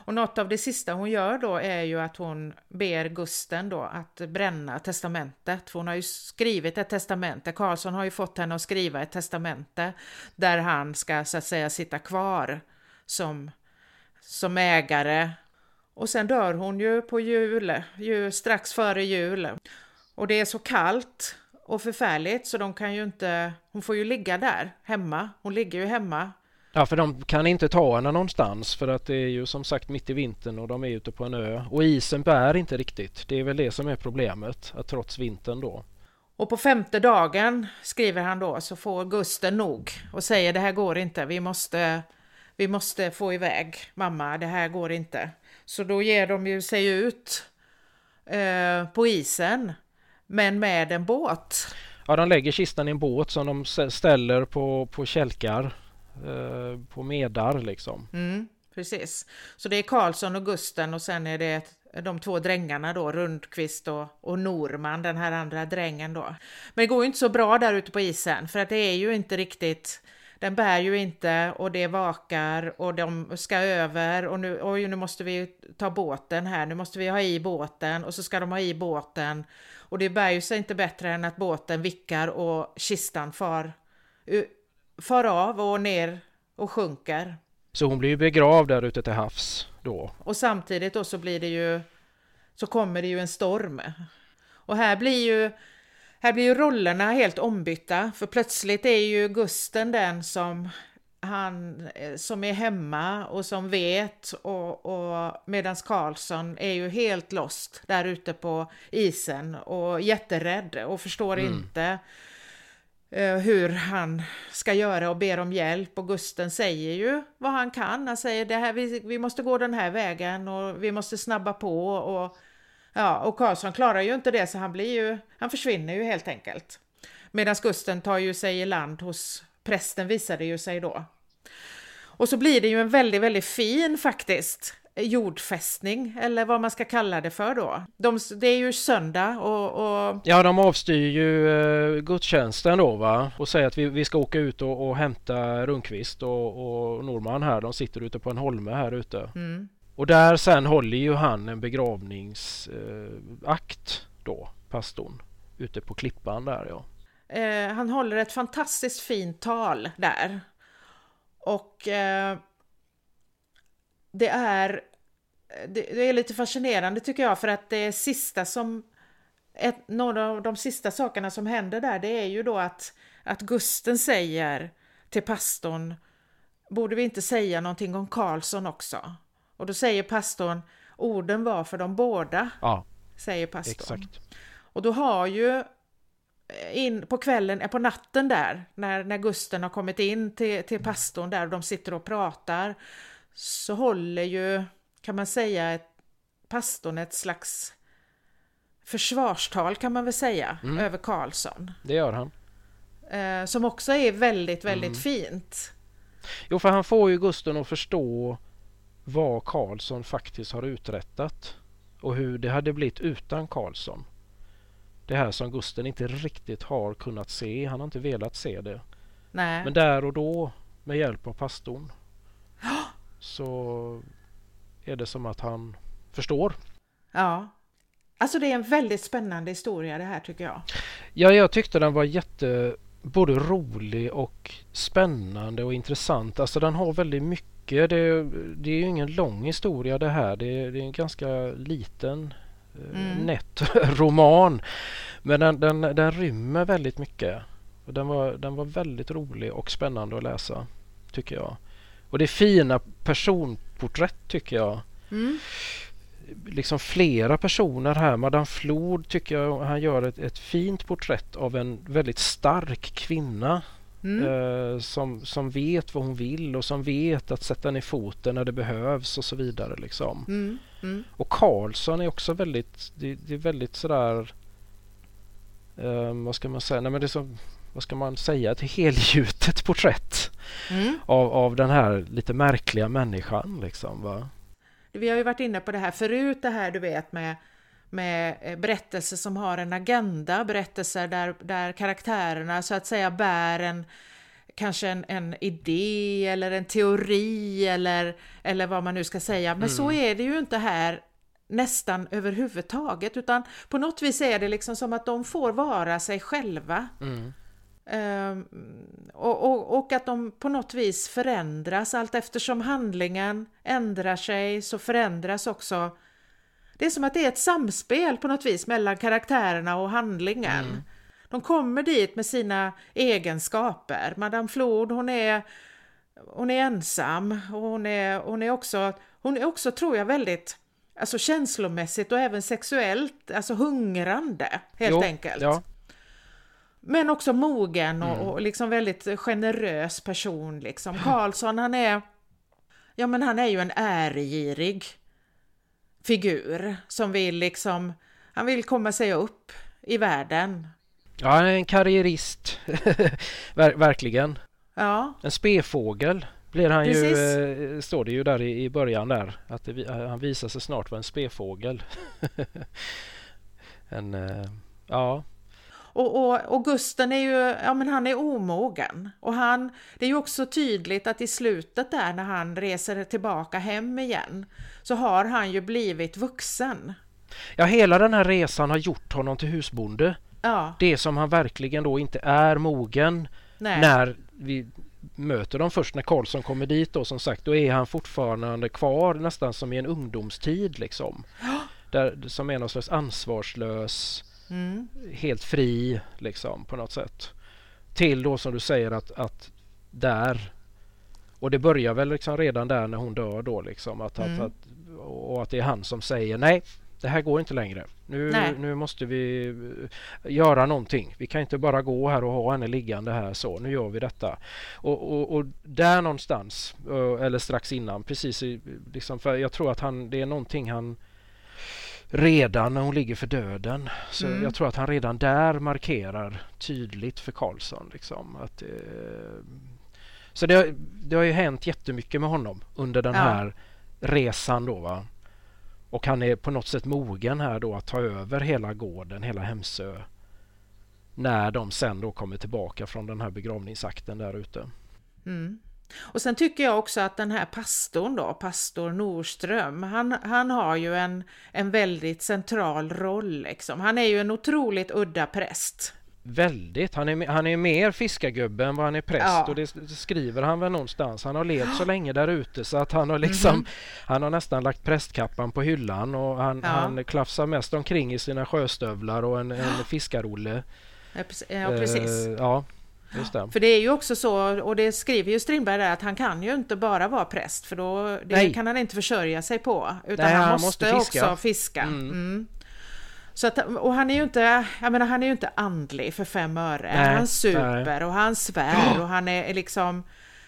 och något av det sista hon gör då är ju att hon ber Gusten då att bränna testamentet. För hon har ju skrivit ett testamente, Karlsson har ju fått henne att skriva ett testamente där han ska så att säga sitta kvar som, som ägare. Och sen dör hon ju på jul, ju strax före jul. Och det är så kallt och förfärligt så de kan ju inte, hon får ju ligga där hemma, hon ligger ju hemma. Ja för de kan inte ta henne någonstans för att det är ju som sagt mitt i vintern och de är ute på en ö och isen bär inte riktigt. Det är väl det som är problemet, att trots vintern då. Och på femte dagen, skriver han då, så får Gusten nog och säger det här går inte, vi måste, vi måste få iväg mamma, det här går inte. Så då ger de ju sig ut eh, på isen, men med en båt. Ja, de lägger kistan i en båt som de ställer på, på kälkar, eh, på medar liksom. Mm, precis. Så det är Karlsson och Gusten och sen är det de två drängarna då, Rundqvist och, och Norman, den här andra drängen då. Men det går ju inte så bra där ute på isen för att det är ju inte riktigt den bär ju inte och det vakar och de ska över och nu, oj, nu måste vi ta båten här, nu måste vi ha i båten och så ska de ha i båten och det bär ju sig inte bättre än att båten vickar och kistan far, far av och ner och sjunker. Så hon blir ju begravd där ute till havs då? Och samtidigt då så blir det ju så kommer det ju en storm. Och här blir ju här blir ju rollerna helt ombytta för plötsligt är ju Gusten den som han som är hemma och som vet och, och medans Karlsson är ju helt lost där ute på isen och jätterädd och förstår mm. inte uh, hur han ska göra och ber om hjälp och Gusten säger ju vad han kan. Han säger det här, vi, vi måste gå den här vägen och vi måste snabba på och Ja, och Karlsson klarar ju inte det så han blir ju, han försvinner ju helt enkelt. Medan Gusten tar ju sig i land hos prästen visar det ju sig då. Och så blir det ju en väldigt, väldigt fin faktiskt jordfästning eller vad man ska kalla det för då. De, det är ju söndag och, och... Ja, de avstyr ju uh, gudstjänsten då va och säger att vi, vi ska åka ut och, och hämta Rundqvist och, och Norman här. De sitter ute på en holme här ute. Mm. Och där sen håller ju han en begravningsakt eh, då, pastorn, ute på klippan där ja. Eh, han håller ett fantastiskt fint tal där. Och eh, det är det, det, är lite fascinerande tycker jag för att det sista som ett, några av de sista sakerna som händer där det är ju då att, att Gusten säger till pastorn Borde vi inte säga någonting om Karlsson också? Och då säger pastorn, orden var för de båda. Ja, säger pastorn. Exakt. Och då har ju in på kvällen, eh, på natten där, när, när Gusten har kommit in till, till pastorn där och de sitter och pratar, så håller ju, kan man säga, ett, pastorn ett slags försvarstal kan man väl säga, mm. över Karlsson. Det gör han. Eh, som också är väldigt, väldigt mm. fint. Jo, för han får ju Gusten att förstå vad Karlsson faktiskt har uträttat och hur det hade blivit utan Karlsson. Det här som Gusten inte riktigt har kunnat se. Han har inte velat se det. Nej. Men där och då med hjälp av pastorn så är det som att han förstår. Ja. Alltså det är en väldigt spännande historia det här tycker jag. Ja, jag tyckte den var jätte både rolig och spännande och intressant. Alltså den har väldigt mycket. Det, det är ju ingen lång historia det här. Det, det är en ganska liten mm. nätt roman. Men den, den, den rymmer väldigt mycket. Den var, den var väldigt rolig och spännande att läsa tycker jag. Och det är fina personporträtt tycker jag. Mm. Liksom flera personer här. Madame Flod tycker jag han gör ett, ett fint porträtt av en väldigt stark kvinna Mm. Eh, som, som vet vad hon vill och som vet att sätta ner foten när det behövs och så vidare. Liksom. Mm. Mm. Och Karlsson är också väldigt, det, det är väldigt sådär, eh, vad ska man säga, Nej, men det är som, vad ska man säga, ett helgjutet porträtt mm. av, av den här lite märkliga människan. Liksom, va? Vi har ju varit inne på det här förut, det här du vet med med eh, berättelser som har en agenda, berättelser där, där karaktärerna så att säga bär en kanske en, en idé eller en teori eller, eller vad man nu ska säga. Men mm. så är det ju inte här nästan överhuvudtaget utan på något vis är det liksom som att de får vara sig själva. Mm. Um, och, och, och, att de på något vis förändras allt eftersom handlingen ändrar sig så förändras också det är som att det är ett samspel på något vis mellan karaktärerna och handlingen. Mm. De kommer dit med sina egenskaper. Madame Flod, hon är, hon är ensam och hon är, hon är också, hon är också tror jag väldigt alltså känslomässigt och även sexuellt, alltså hungrande helt jo, enkelt. Ja. Men också mogen och, mm. och, liksom väldigt generös person liksom. Karlsson han är Ja, men han är ju en äregirig figur som vill liksom, han vill komma sig upp i världen. Ja, en karriärist. Ver verkligen. Ja. En spefågel blir han Precis. ju, eh, står det ju där i, i början där, att det, eh, han visar sig snart vara en spefågel. en, eh, ja, Och, och, och Gusten är ju, ja men han är omogen. Och han, det är ju också tydligt att i slutet där när han reser tillbaka hem igen så har han ju blivit vuxen. ja, hela den här resan har gjort honom till husbonde. Ja, Det som han verkligen då inte är mogen nej. när vi möter dem först när Karlsson kommer dit då som sagt då är han fortfarande kvar nästan som i en ungdomstid liksom. Där, som är någon slags ansvarslös, Mm. helt fri liksom på något sätt. Till då som du säger att, att där och det börjar väl liksom redan där när hon dör då liksom att, Mm. att, att, och att det är han som säger nej det här går inte längre. Nu, Nej. nu måste vi eh, göra någonting. Vi kan inte bara gå här och ha henne liggande här så. Nu gör vi detta. Och, och, och där någonstans, eh, eller strax innan, precis i, liksom, för jag tror att han, det är någonting han redan när hon ligger för döden. Så Mm. jag tror att han redan där markerar tydligt för Karlsson. Liksom, att, eh, så det, har- det har ju hänt jättemycket med honom under den Ja. här resan då va. Och han är på något sätt mogen här då att ta över hela gården, hela Hemsö. När de sen då kommer tillbaka från den här begravningsakten där ute. Mm. Och sen tycker jag också att den här pastorn då, pastor Norström, han, han har ju en, en väldigt central roll liksom. Han är ju en otroligt udda präst. Väldigt. Han är, han är mer fiskargubbe än vad han är präst Ja. och det, det skriver han väl någonstans. Han har levt så länge där ute så att han har liksom Mhm. Han har nästan lagt prästkappan på hyllan och han, Ja. han klafsar mest omkring i sina sjöstövlar och en, en fiskarolle. Ja, precis. Eh, ja, just det. För det är ju också så, och det skriver ju Strindberg där, att han kan ju inte bara vara präst för då det Nej. kan han inte försörja sig på. Utan Nej, han, han måste, måste fiska. också fiska. Mm. Mm. Så att, och han är ju inte, jag menar han är ju inte andlig för fem öre. Nej, han super och han svär och han är liksom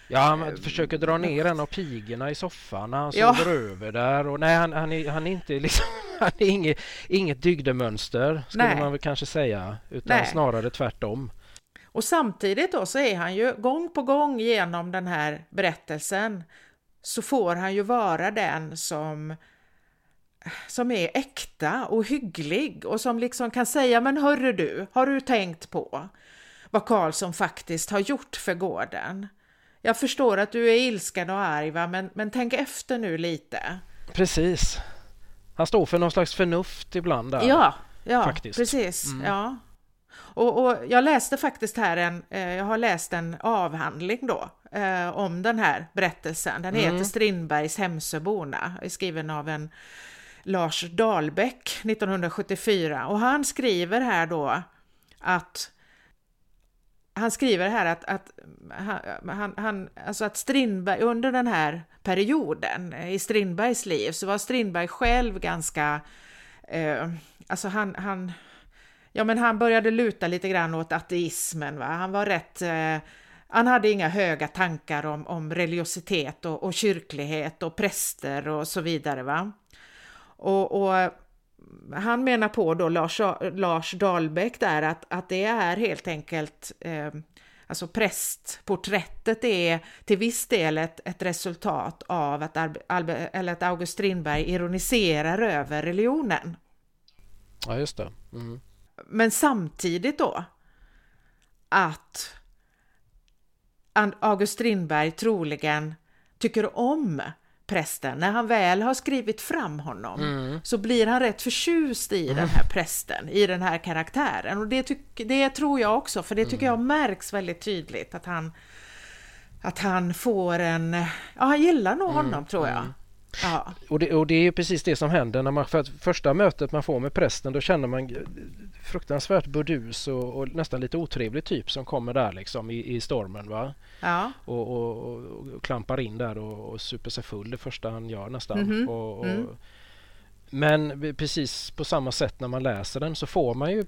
Ja, han försöker dra ner en av pigorna i soffan när han Ja. sover över där. Och nej, han, han, är, han är inte liksom... Han är inget, inget dygdemönster skulle Nej. man väl kanske säga. Utan Nej. snarare tvärtom. Och samtidigt då så är han ju gång på gång genom den här berättelsen så får han ju vara den som som är äkta och hygglig och som liksom kan säga men hörru du, har du tänkt på vad Karlsson faktiskt har gjort för gården? Jag förstår att du är ilsken och arg va? Men, men tänk efter nu lite. Precis. Han står för någon slags förnuft ibland där. Ja, ja faktiskt. precis. Mm. Ja. Och, och jag läste faktiskt här en, eh, jag har läst en avhandling då eh, om den här berättelsen. Den Mm. heter Strindbergs Hemsöborna, skriven av en Lars Dahlbäck 1974 och han skriver här då att han skriver här att, att, han, han, alltså att Strindberg under den här perioden i Strindbergs liv så var Strindberg själv ganska, eh, alltså han, han, ja men han började luta lite grann åt ateismen va, han var rätt, eh, han hade inga höga tankar om, om religiositet och, och kyrklighet och präster och så vidare va. Och, och han menar på då, Lars, Lars Dahlbäck där, att, att det är helt enkelt, eh, alltså prästporträttet är till viss del ett, ett resultat av att, Albe, eller att August Strindberg ironiserar över religionen. Ja, just det. Mm. Men samtidigt då att August Strindberg troligen tycker om prästen. När han väl har skrivit fram honom Mm. så blir han rätt förtjust i den här prästen, i den här karaktären. Och det, tyck, det tror jag också, för det tycker jag märks väldigt tydligt att han att han får en... Ja, han gillar nog honom tror jag. Ja. Och, det, och det är ju precis det som händer när man för första mötet man får med prästen då känner man fruktansvärt burdus och, och nästan lite otrevlig typ som kommer där liksom i, i stormen va ja. och, och, och, klampar in där och, och super sig full det första han gör nästan. Och, och, Mm. Men precis på samma sätt när man läser den så får man ju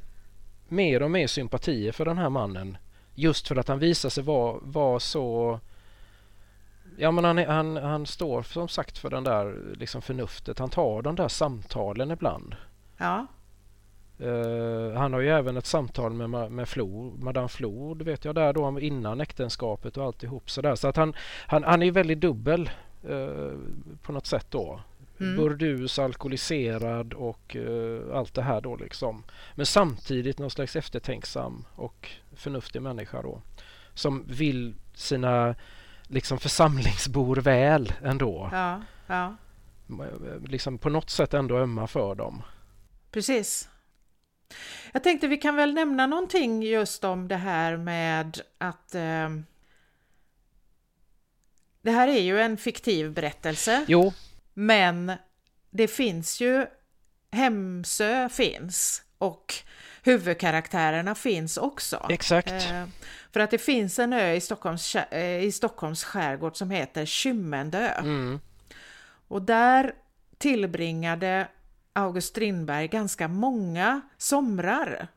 mer och mer sympatier för den här mannen just för att han visar sig vara, vara så Ja men han, han, han står som sagt för den där liksom förnuftet. Han tar de där samtalen ibland. Ja. Uh, han har ju även ett samtal med, med Flor, Madame Flod vet jag där då innan äktenskapet och alltihop sådär. Så att han, han, han är väldigt dubbel uh, på något sätt då. Mm. Burdus, alkoholiserad och uh, allt det här då liksom. Men samtidigt någon slags eftertänksam och förnuftig människa då. Som vill sina liksom församlingsbor väl ändå. Ja, ja. Liksom på något sätt ändå ömma för dem. Precis. Jag tänkte vi kan väl nämna någonting just om det här med att eh, det här är ju en fiktiv berättelse. Jo. Men det finns ju Hemsö finns och huvudkaraktärerna finns också. Exakt. Eh, för att det finns en ö i Stockholms, eh, i Stockholms skärgård som heter Kymmendö. Mm. Och där tillbringade August Strindberg ganska många somrar.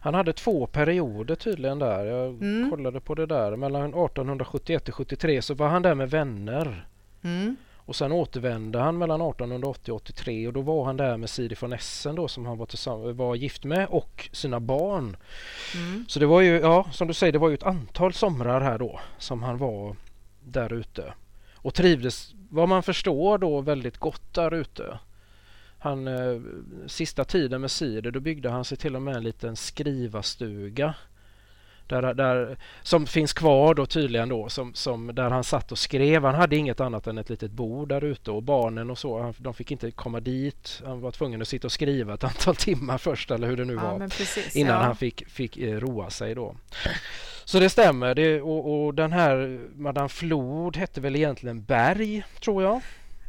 Han hade två perioder tydligen där. Jag mm. kollade på det där. Mellan 1871 till 73 så var han där med vänner. Mm. Och sen återvände han mellan 1880 och 83 och då var han där med Siri von Essen då som han var, var gift med och sina barn. Mm. Så det var ju, ja som du säger, det var ju ett antal somrar här då som han var där ute. Och trivdes, vad man förstår då, väldigt gott där ute. Han, eh, sista tiden med Siri, då byggde han sig till och med en liten skrivarstuga där, där, som finns kvar då tydligen då, som, som, där han satt och skrev. Han hade inget annat än ett litet bord där ute och barnen och så, de fick inte komma dit. Han var tvungen att sitta och skriva ett antal timmar först eller hur det nu ja, var. Precis, innan ja. han fick, fick eh, roa sig då. Så det stämmer. Det, och, och, den här Madame Flod hette väl egentligen Berg, tror jag.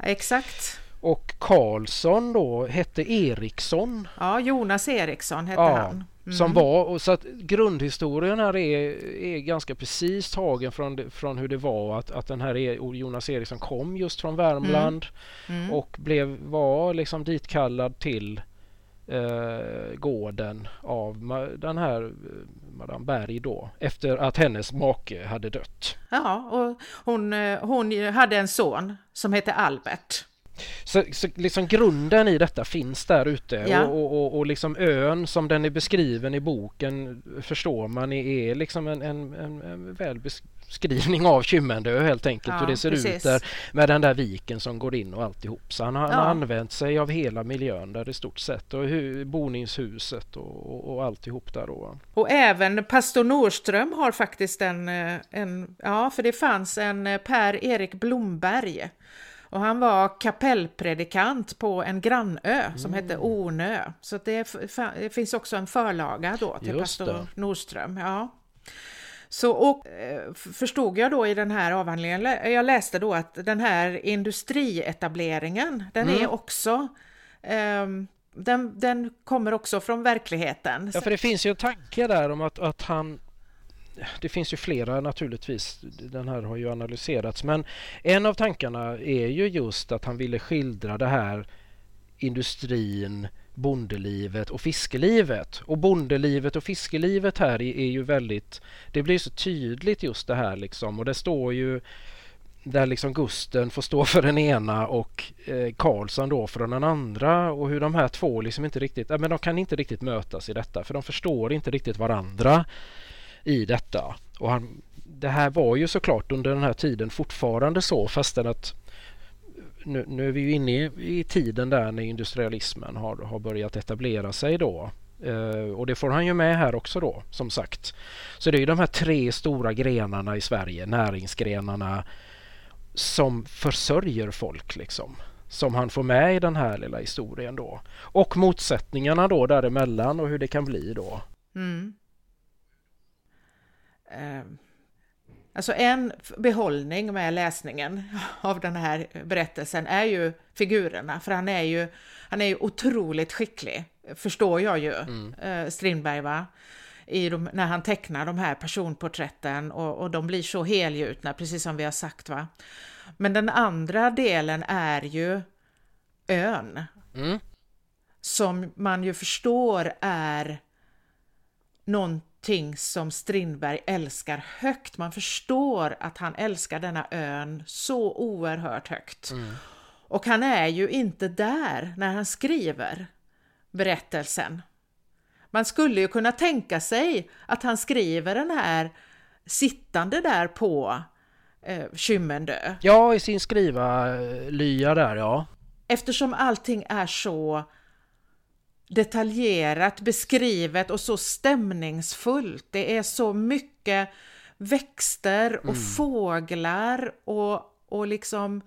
Exakt. Och Karlsson då hette Eriksson. Ja, Jonas Eriksson hette ja, han. Mm. Som var, och så att grundhistorien här är, är ganska precis tagen från, från hur det var att, att den här e, Jonas Eriksson kom just från Värmland mm. Mm. och blev, var liksom ditkallad till eh, gården av den här eh, Madame Berg då efter att hennes make hade dött. Ja, och hon, eh, hon hade en son som hette Albert. Så, så liksom grunden i detta finns där ute ja. och, och, och, liksom ön som den är beskriven i boken förstår man är liksom en, en, en, en väl beskrivning av Kymmendö helt enkelt ja, hur det ser precis. ut där med den där viken som går in och alltihop. Så han har, ja. han har använt sig av hela miljön där i stort sett och hur, boningshuset och, och, och alltihop där då. Och även pastor Norström har faktiskt en, eh, en ja för det fanns en eh, Per-Erik Blomberg och han var kapellpredikant på en grannö som mm. hette Ornö. Så det, det, finns också en förlaga då till Just pastor det. Nordström. Ja. Så och, eh, förstod jag då i den här avhandlingen, jag läste då att den här industrietableringen, den mm. är också um, den, den, kommer också från verkligheten. Ja, för det finns ju en tanke där om att, att han det finns ju flera naturligtvis, den här har ju analyserats, men en av tankarna är ju just att han ville skildra det här industrin, bondelivet och fiskelivet. Och bondelivet och fiskelivet här är, är ju väldigt, det blir så tydligt just det här liksom. Och det står ju där liksom Gusten får stå för den ena och eh, Karlsson då för den andra. Och hur de här två liksom inte riktigt, äh, men de kan inte riktigt mötas i detta för de förstår inte riktigt varandra i detta. Och han, det här var ju såklart under den här tiden fortfarande så fastän att nu, nu är vi ju inne i, i, tiden där när industrialismen har, har börjat etablera sig då. Uh, och det får han ju med här också då, som sagt. Så det är ju de här tre stora grenarna i Sverige, näringsgrenarna, som försörjer folk liksom. Som han får med i den här lilla historien då. Och motsättningarna då däremellan och hur det kan bli då. Mm. Eh, alltså en behållning med läsningen av den här berättelsen är ju figurerna, för han är ju, han är ju otroligt skicklig, förstår jag ju, mm. Eh, Strindberg va? I de, när han tecknar de här personporträtten och, och de blir så helgjutna, precis som vi har sagt va. Men den andra delen är ju ön. Mm. Som man ju förstår är någon någonting som Strindberg älskar högt. Man förstår att han älskar denna ön så oerhört högt. Mm. Och han är ju inte där när han skriver berättelsen. Man skulle ju kunna tänka sig att han skriver den här sittande där på eh, Kymmendö. Ja, i sin skrivarlya där, ja. Eftersom allting är så detaljerat beskrivet och så stämningsfullt. Det är så mycket växter och mm. fåglar och, och liksom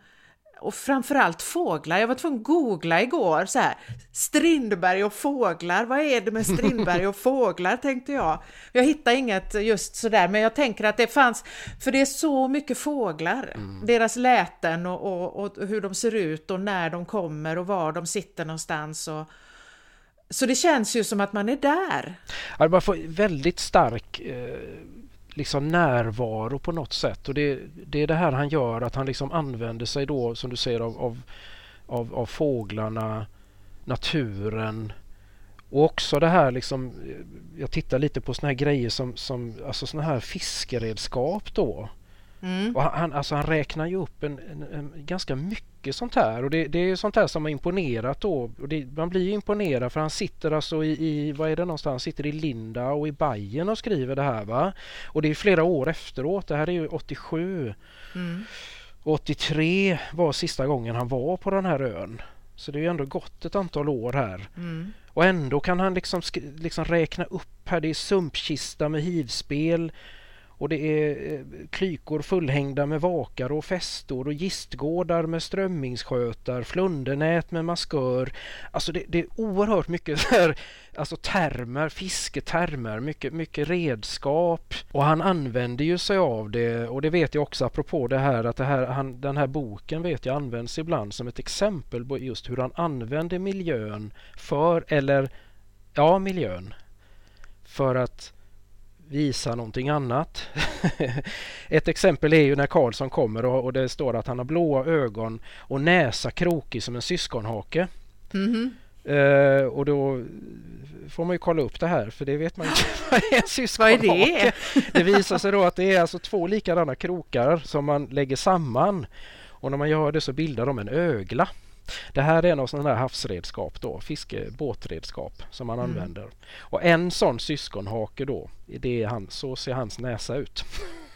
och framförallt fåglar. Jag var tvungen att googla igår så här. Strindberg och fåglar, vad är det med Strindberg och fåglar tänkte jag. Jag hittade inget just sådär men jag tänker att det fanns, för det är så mycket fåglar. Mm. Deras läten och, och, och, hur de ser ut och när de kommer och var de sitter någonstans. Och, så det känns ju som att man är där. Ja, man får väldigt stark eh, liksom närvaro på något sätt och det, det, är det här han gör att han liksom använder sig då som du säger av, av, av, av fåglarna, naturen och också det här liksom eh, jag tittar lite på såna här grejer som, som alltså såna här fiskeredskap då. Mm. Och han, alltså han räknar ju upp en, en, en ganska mycket sånt här och det, det, är sånt här som har imponerat då. Det, man blir imponerad för han sitter alltså i, i, vad är det någonstans, han sitter i Linda och i Bayern och skriver det här va. Och det är flera år efteråt, det här är ju 87. Mm. 83 var sista gången han var på den här ön. Så det är ju ändå gått ett antal år här. Mm. Och ändå kan han liksom, liksom räkna upp här, det är sumpkista med hivspel och det är eh, krykor klykor fullhängda med vakar och fästor och gistgårdar med strömmingsskötar, flundernät med maskör. Alltså det, det är oerhört mycket så här, alltså termer, fisketermer, mycket, mycket redskap. Och han använder ju sig av det och det vet jag också apropå det här att det här, han, den här boken vet jag används ibland som ett exempel på just hur han använder miljön för, eller ja, miljön för att visa någonting annat. Ett exempel är ju när Karlsson kommer och, och, det står att han har blåa ögon och näsa krokig som en syskonhake. Mm -hmm. Uh, och då får man ju kolla upp det här för det vet man inte vad är en syskonhake. Vad är det? det visar sig då att det är alltså två likadana krokar som man lägger samman och när man gör det så bildar de en ögla. Det här är något sånt här havsredskap då, fiskebåtredskap som man mm. använder. Och en sån syskonhake då, det är han, så ser hans näsa ut.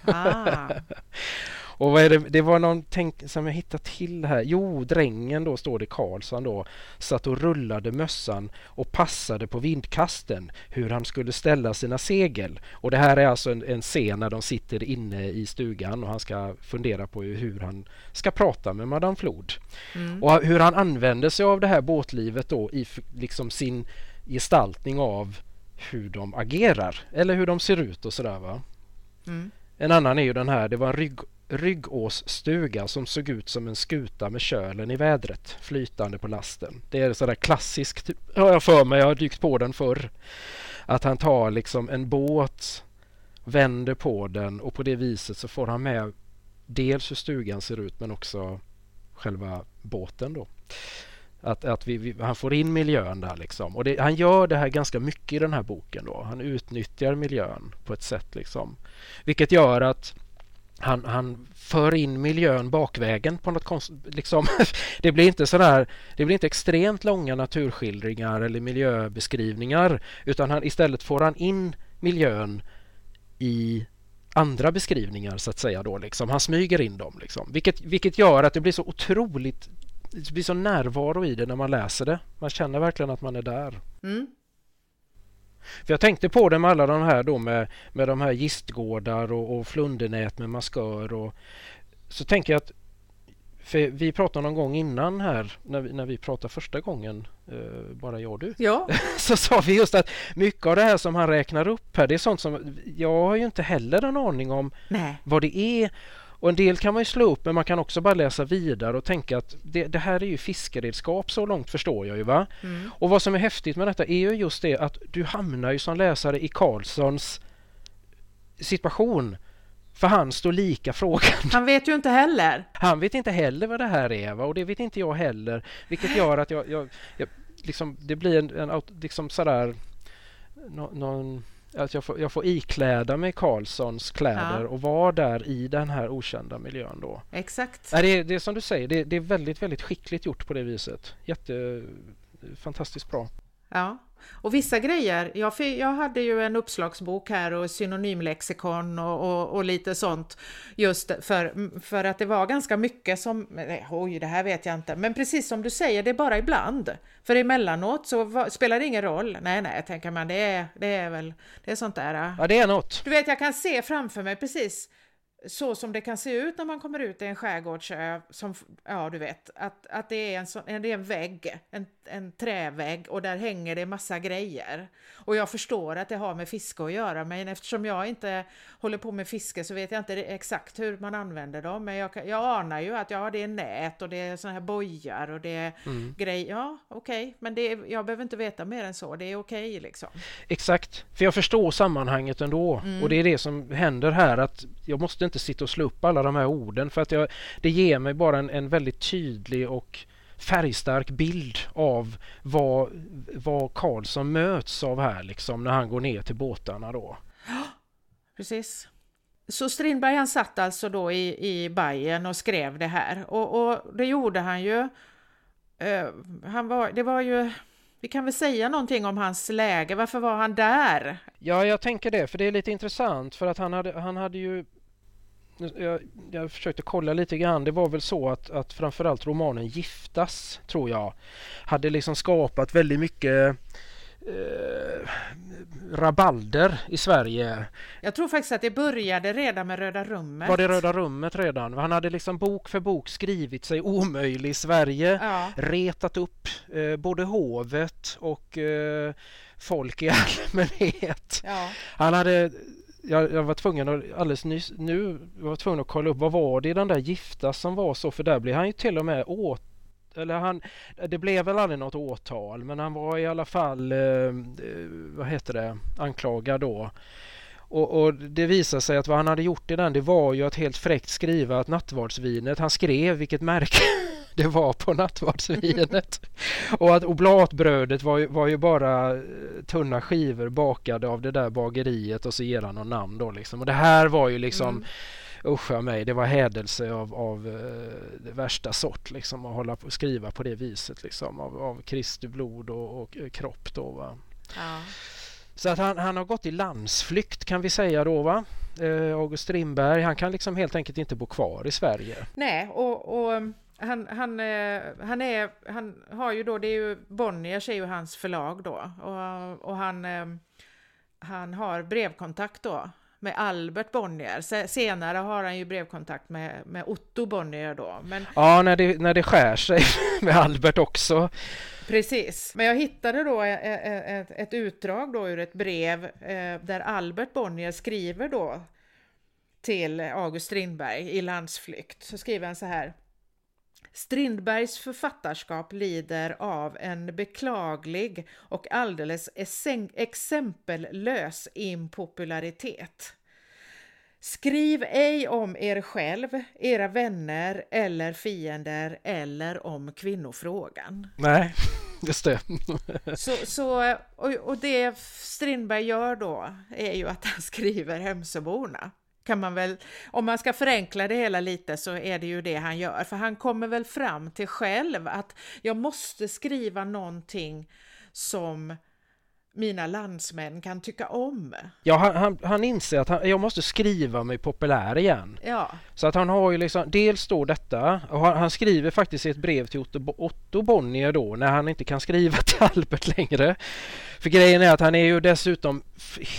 Ah. Och vad är det, det var någon tänk, som jag hittade till här. Jo, drängen då står det Karlsson då satt och rullade mössan och passade på vindkasten hur han skulle ställa sina segel. Och det här är alltså en, en scen när de sitter inne i stugan och han ska fundera på hur han ska prata med Madame Flod. Mm. Och hur han använder sig av det här båtlivet då i liksom sin gestaltning av hur de agerar eller hur de ser ut och sådär va. Mm. En annan är ju den här, det var en rygg Ryggåsstuga som såg ut som en skuta med kölen i vädret flytande på lasten. Det är sådär klassiskt, har jag för mig, jag har dykt på den förr. Att han tar liksom en båt, vänder på den och på det viset så får han med dels hur stugan ser ut men också själva båten då. Att, att vi, vi, han får in miljön där liksom. Och det, han gör det här ganska mycket i den här boken då. Han utnyttjar miljön på ett sätt liksom. Vilket gör att han, han för in miljön bakvägen på något konst, liksom, det blir inte sådär, det blir inte extremt långa naturskildringar eller miljöbeskrivningar utan han, istället får han in miljön i andra beskrivningar så att säga då liksom. Han smyger in dem liksom. Vilket, vilket gör att det blir så otroligt det blir så närvaro i det när man läser det. Man känner verkligen att man är där. Mm. För jag tänkte på det med alla de här då med, med de här gistgårdar och, och flundernät med maskör och så tänker jag att för vi pratade någon gång innan här när vi, när vi pratade första gången, eh, bara jag och du, ja. så sa vi just att mycket av det här som han räknar upp här, det är sånt som jag har ju inte heller en aning om Nej. vad det är och en del kan man ju slå upp men man kan också bara läsa vidare och tänka att det, det här är ju fiskeredskap så långt förstår jag ju va. Mm. Och vad som är häftigt med detta är ju just det att du hamnar ju som läsare i Karlssons situation. För han står lika frågan. Han vet ju inte heller. Han vet inte heller vad det här är va? och det vet inte jag heller. Vilket gör att jag, jag, jag liksom, det blir en, en liksom sådär någon att jag får, jag får ikläda mig Karlssons kläder Ja. och vara där i den här okända miljön då. Exakt. Nej, det, är, det är som du säger, det, det är väldigt, väldigt skickligt gjort på det viset. Jätte, fantastiskt bra. Ja. Och vissa grejer, jag, jag hade ju en uppslagsbok här och synonymlexikon och, och, och lite sånt just för, för att det var ganska mycket som, nej, oj det här vet jag inte, men precis som du säger, det är bara ibland. För emellanåt så va, spelar det ingen roll. Nej, nej, tänker man, det är, det är väl, det är sånt där. Ja, det är något. Du vet, jag kan se framför mig precis så som det kan se ut när man kommer ut i en skärgårdsö, som, ja du vet, att, att det, är en sån, det är en vägg, en, en trävägg och där hänger det massa grejer. Och jag förstår att det har med fiske att göra, men eftersom jag inte håller på med fiske så vet jag inte exakt hur man använder dem. Men jag, jag anar ju att ja, det är nät och det är såna här bojar och det är Mm. grejer. Ja, okej, men det är, jag behöver inte veta mer än så. Det är okej liksom. Exakt, för jag förstår sammanhanget ändå Mm. och det är det som händer här att jag måste inte sitta och slå upp alla de här orden för att jag, det ger mig bara en, en väldigt tydlig och färgstark bild av vad, vad Karlsson möts av här liksom när han går ner till båtarna då. Precis. Så Strindberg han satt alltså då i, i Bayern och skrev det här och, och det gjorde han ju. Eh, han var, det var ju, vi kan väl säga någonting om hans läge, varför var han där? Ja, jag tänker det, för det är lite intressant för att han hade, han hade ju jag, jag försökte kolla lite grann. Det var väl så att, att framförallt romanen Giftas, tror jag, hade liksom skapat väldigt mycket eh, rabalder i Sverige. Jag tror faktiskt att det började redan med Röda rummet. Var det Röda rummet redan? Han hade liksom bok för bok skrivit sig omöjlig i Sverige. Ja, retat upp eh, både hovet och eh, folk i allmänhet. ja, Han hade jag, jag var tvungen att alldeles nyss, nu var jag tvungen att kolla upp vad var det i den där gifta som var så för där blev han ju till och med åt eller han, det blev väl aldrig något åtal men han var i alla fall, eh, eh vad heter det, anklagad då. Och, och det visade sig att vad han hade gjort i den det var ju att helt fräckt skriva att nattvardsvinet, han skrev vilket märke det var på nattvardsvinet. och att oblatbrödet var ju, var ju bara eh, tunna skivor bakade av det där bageriet och så ger han någon namn då liksom. Och det här var ju liksom Mm. Uscha mig, det var hädelse av, av eh, det värsta sort liksom att hålla på skriva på det viset liksom av, av Kristi blod och, och eh, kropp då va. ja. Så att han, han har gått i landsflykt kan vi säga då va. Eh, August Strindberg, han kan liksom helt enkelt inte bo kvar i Sverige. Nej, och, och han, han, eh, han, är, han har ju då, det är ju Bonniers är ju hans förlag då och, och han, eh, han har brevkontakt då med Albert Bonnier. Se- Senare har han ju brevkontakt med, med Otto Bonnier då. Men Ja, när det, när det skär sig med Albert också. precis. Men jag hittade då e- e- ett, ett utdrag då ur ett brev eh, där Albert Bonnier skriver då till August Strindberg i landsflykt. Så skriver han så här. Strindbergs författarskap lider av en beklaglig och alldeles exempellös impopularitet. Skriv ej om er själv, era vänner eller fiender eller om kvinnofrågan. Nej, just det. Så, så, och, och det Strindberg gör då är ju att han skriver Hemsöborna. Kan man väl, om man ska förenkla det hela lite så är det ju det han gör. För han kommer väl fram till själv att jag måste skriva någonting som mina landsmän kan tycka om. Ja, han, han, han inser att han, jag måste skriva mig populär igen. Ja, Så att han har ju liksom, dels står detta och han, han skriver faktiskt ett brev till Otto, Otto Bonnier då när han inte kan skriva till Albert längre. För grejen är att han är ju dessutom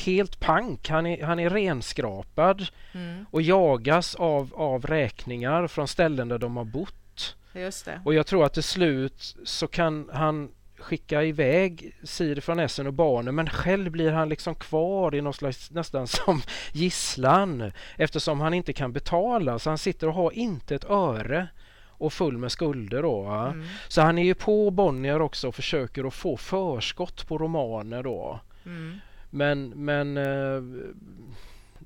helt pank. Han är, han är renskrapad mm, och jagas av, av räkningar från ställen där de har bott. just det. Och jag tror att till slut så kan han skicka iväg Siri från Essen och barnen men själv blir han liksom kvar i något slags nästan som gisslan eftersom han inte kan betala så han sitter och har inte ett öre och full med skulder då. Mm, Så han är ju på Bonnier också och försöker att få förskott på romaner då. mm, Men, men eh,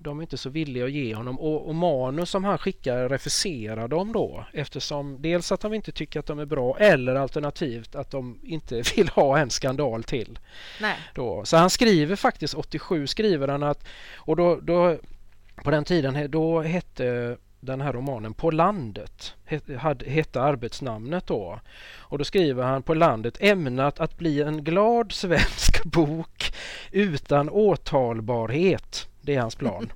de är inte så villiga att ge honom och, och manus som han skickar refuserar de då eftersom dels att de inte tycker att de är bra eller alternativt att de inte vill ha en skandal till. Nej. Då. Så han skriver faktiskt 87 skriver han att och då, då på den tiden då hette den här romanen På landet hette arbetsnamnet då. Och då skriver han På landet ämnat att bli en glad svensk bok utan åtalbarhet. Det är hans plan.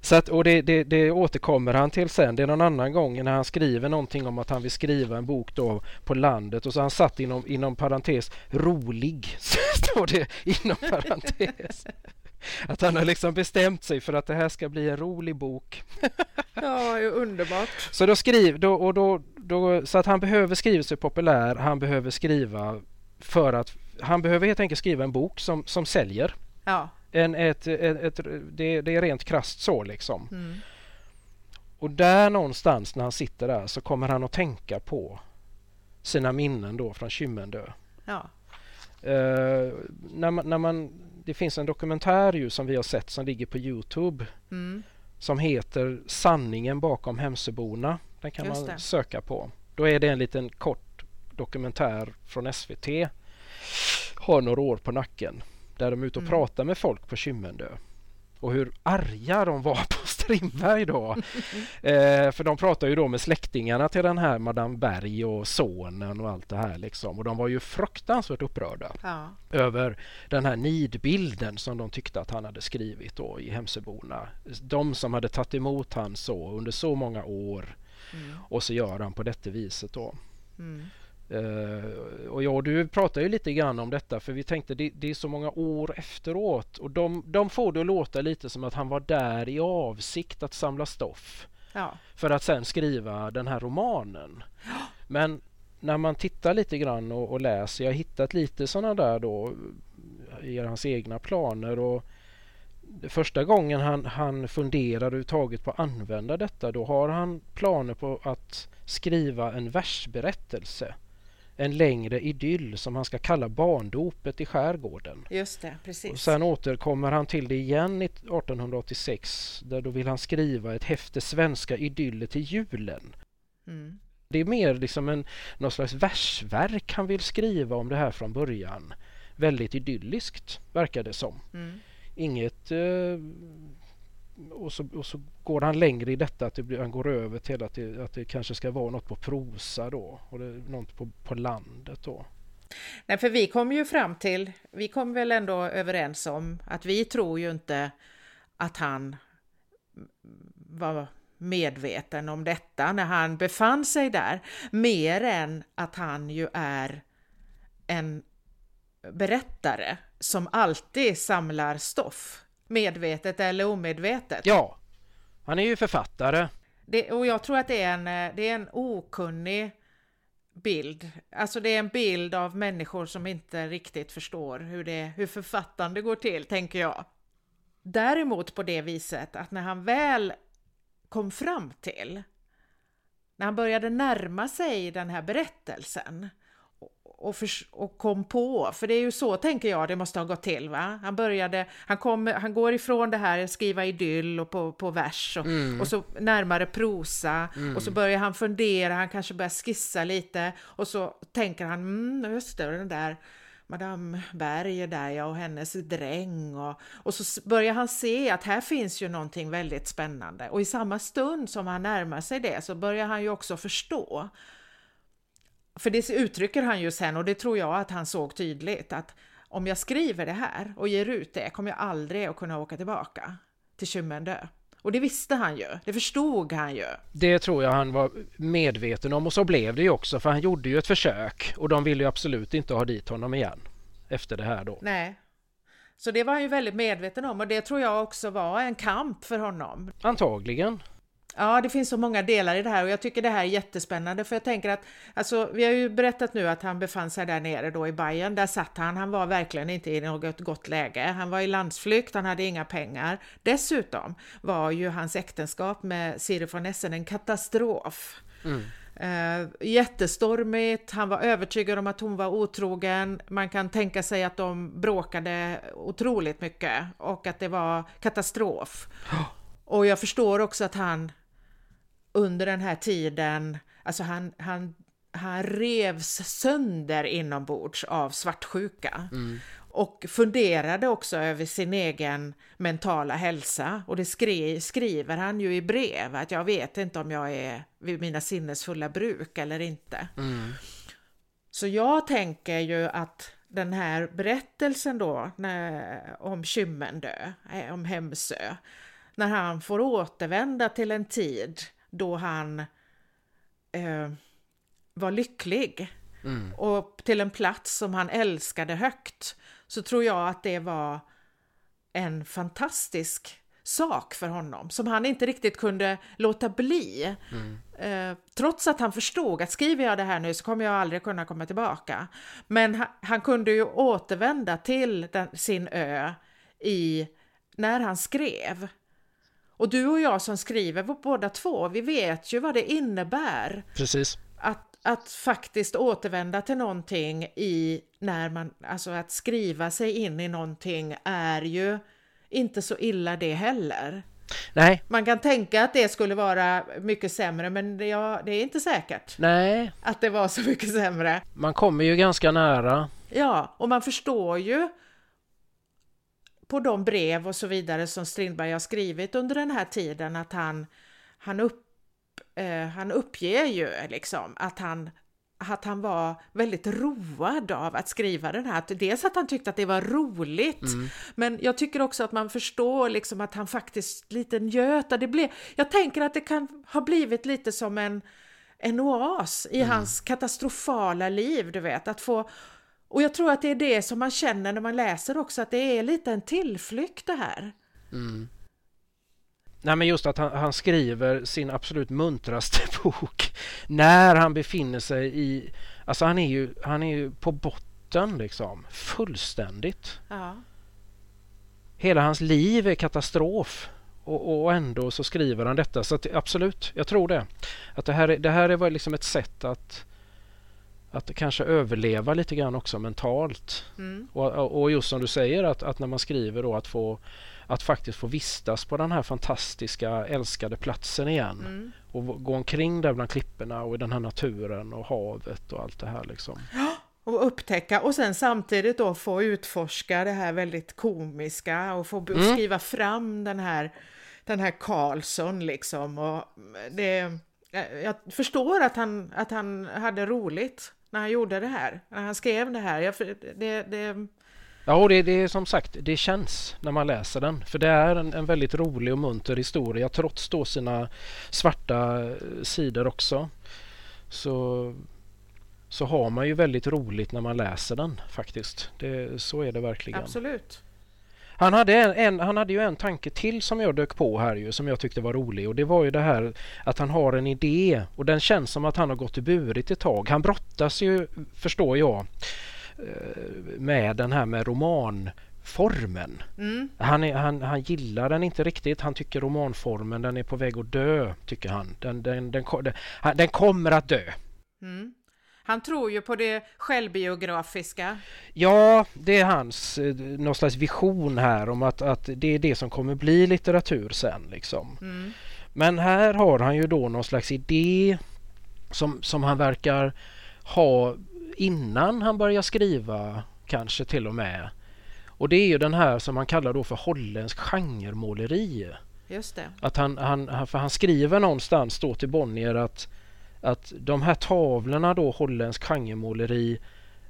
Så att, och det, det, det, återkommer han till sen. Det är någon annan gång när han skriver någonting om att han vill skriva en bok då på landet och så han satt inom, inom parentes rolig. står det inom parentes. Att han har liksom bestämt sig för att det här ska bli en rolig bok. ja, underbart. Så då skriv, då, och då, då, så att han behöver skriva sig populär, han behöver skriva för att han behöver helt enkelt skriva en bok som, som säljer. Ja. En, ett, ett, ett det, det, är rent krast så liksom. Mm. Och där någonstans när han sitter där så kommer han att tänka på sina minnen då från Kymmendö. Ja. Uh, när, man, när man det finns en dokumentär ju som vi har sett som ligger på Youtube mm. som heter Sanningen bakom Hemsöborna. Den kan Just man det. söka på. Då är det en liten kort dokumentär från SVT. Har några år på nacken. Där de är ute och mm. pratar med folk på Kymmendö och hur arga de var på Strindberg då. eh, för de pratar ju då med släktingarna till den här Madame Berg och sonen och allt det här liksom. Och de var ju fruktansvärt upprörda ja. över den här nidbilden som de tyckte att han hade skrivit då i Hemsöborna. De som hade tagit emot han så under så många år mm. och så gör han på detta viset då. Mm. Uh, och jag och du pratade ju lite grann om detta för vi tänkte det, det är så många år efteråt och de, de får det att låta lite som att han var där i avsikt att samla stoff. Ja. För att sen skriva den här romanen. Ja. Men när man tittar lite grann och, och läser, jag har hittat lite sådana där då i hans egna planer och första gången han, han funderar överhuvudtaget på att använda detta då har han planer på att skriva en versberättelse en längre idyll som han ska kalla barndopet i skärgården. Just det, precis. Och sen återkommer han till det igen 1886 där då vill han skriva ett häfte svenska idyller till julen. Mm. Det är mer liksom en, någon slags versverk han vill skriva om det här från början. Väldigt idylliskt verkar det som. Mm. Inget eh, och så, och så går han längre i detta att det blir, han går över till att det, att det kanske ska vara något på prosa då och det, något på, på landet då. Nej, för vi kom ju fram till, vi kom väl ändå överens om att vi tror ju inte att han var medveten om detta när han befann sig där, mer än att han ju är en berättare som alltid samlar stoff medvetet eller omedvetet. Ja, han är ju författare. Det, och jag tror att det är, en, eh, det är en okunnig bild. Alltså det är en bild av människor som inte riktigt förstår hur, det, hur författande går till, tänker jag. Däremot på det viset att när han väl kom fram till, när han började närma sig den här berättelsen, och, för, och kom på, för det är ju så tänker jag det måste ha gått till va. Han började, han, kom, han går ifrån det här skriva idyll och på, på vers och, mm. och så närmare prosa mm. och så börjar han fundera, han kanske börjar skissa lite och så tänker han, mm, just det, den där Madame Berg är där ja, och hennes dräng och, och så börjar han se att här finns ju någonting väldigt spännande och i samma stund som han närmar sig det så börjar han ju också förstå för det uttrycker han ju sen och det tror jag att han såg tydligt att om jag skriver det här och ger ut det kommer jag aldrig att kunna åka tillbaka till Kymmendö. Och det visste han ju, det förstod han ju. Det tror jag han var medveten om och så blev det ju också för han gjorde ju ett försök och de ville ju absolut inte ha dit honom igen efter det här då. Nej. Så det var han ju väldigt medveten om och det tror jag också var en kamp för honom. Antagligen. Ja, det finns så många delar i det här och jag tycker det här är jättespännande för jag tänker att alltså, vi har ju berättat nu att han befann sig där nere då i Bayern. Där satt han. Han var verkligen inte i något gott läge. Han var i landsflykt. Han hade inga pengar. Dessutom var ju hans äktenskap med Siri von Essen en katastrof. Mm. Uh, jättestormigt, han var övertygad om att hon var otrogen, man kan tänka sig att de bråkade otroligt mycket och att det var katastrof. Och jag förstår också att han under den här tiden, alltså han, han, han revs sönder inombords av svartsjuka. Mm. Och funderade också över sin egen mentala hälsa. Och det skri skriver han ju i brev, att jag vet inte om jag är vid mina sinnesfulla bruk eller inte. Mm. Så jag tänker ju att den här berättelsen då när, om Kymmendö, eh, om Hemsö, när han får återvända till en tid då han eh, var lycklig mm. och till en plats som han älskade högt så tror jag att det var en fantastisk sak för honom som han inte riktigt kunde låta bli. Mm. Eh, trots att han förstod att skriver jag det här nu så kommer jag aldrig kunna komma tillbaka. Men han, han kunde ju återvända till den, sin ö i när han skrev. Och du och jag som skriver båda två, vi vet ju vad det innebär. Precis. Att, att faktiskt återvända till någonting i när man, alltså att skriva sig in i någonting är ju inte så illa det heller. Nej. Man kan tänka att det skulle vara mycket sämre men det, ja, det är inte säkert. Nej. Att det var så mycket sämre. Man kommer ju ganska nära. Ja, och man förstår ju på de brev och så vidare som Strindberg har skrivit under den här tiden att han, han, upp, eh, han uppger ju liksom att han att han var väldigt road av att skriva den här. Dels att han tyckte att det var roligt, mm. men jag tycker också att man förstår liksom att han faktiskt lite njöt. Det blev, jag tänker att det kan ha blivit lite som en, en oas i mm. hans katastrofala liv, du vet, att få och jag tror att det är det som man känner när man läser också, att det är lite en tillflykt det här. Mm. Nej men just att han, han, skriver sin absolut muntraste bok när han befinner sig i... Alltså han är ju, han är ju på botten liksom, fullständigt. Ja. Hela hans liv är katastrof och, och ändå så skriver han detta. Så att, absolut, jag tror det. Att det här, det här är liksom ett sätt att att kanske överleva lite grann också mentalt. Mm. Och, och just som du säger att, att när man skriver då att få att faktiskt få vistas på den här fantastiska älskade platsen igen mm. och gå omkring där bland klipporna och i den här naturen och havet och allt det här liksom. Och upptäcka och sen samtidigt då få utforska det här väldigt komiska och få mm. skriva fram den här den här Karlsson liksom och det jag förstår att han, att han hade roligt när han gjorde det här, när han skrev det här. Jag, det, det... Ja, det, det är som sagt, det känns när man läser den. För det är en, en väldigt rolig och munter historia trots då sina svarta eh, sidor också. Så, så har man ju väldigt roligt när man läser den faktiskt. Det, så är det verkligen. Absolut. Han hade, en, en, han hade ju en tanke till som jag dök på här ju, som jag tyckte var rolig och det var ju det här att han har en idé och den känns som att han har gått i burit ett tag. Han brottas ju, förstår jag, eh, med den här med romanformen. Mm. Han, är, han, han gillar den inte riktigt. Han tycker romanformen den är på väg att dö, tycker han. Den, den, den, den, den kommer att dö. Mm. Han tror ju på det självbiografiska. Ja, det är hans eh, någon slags vision här om att, att det är det som kommer bli litteratur sen. Liksom. Mm. Men här har han ju då någon slags idé som, som han verkar ha innan han börjar skriva kanske till och med. Och det är ju den här som man kallar då för holländsk genremåleri. Just det. Att han, han, för han skriver någonstans då till Bonnier att att de här tavlorna då, holländsk genremåleri,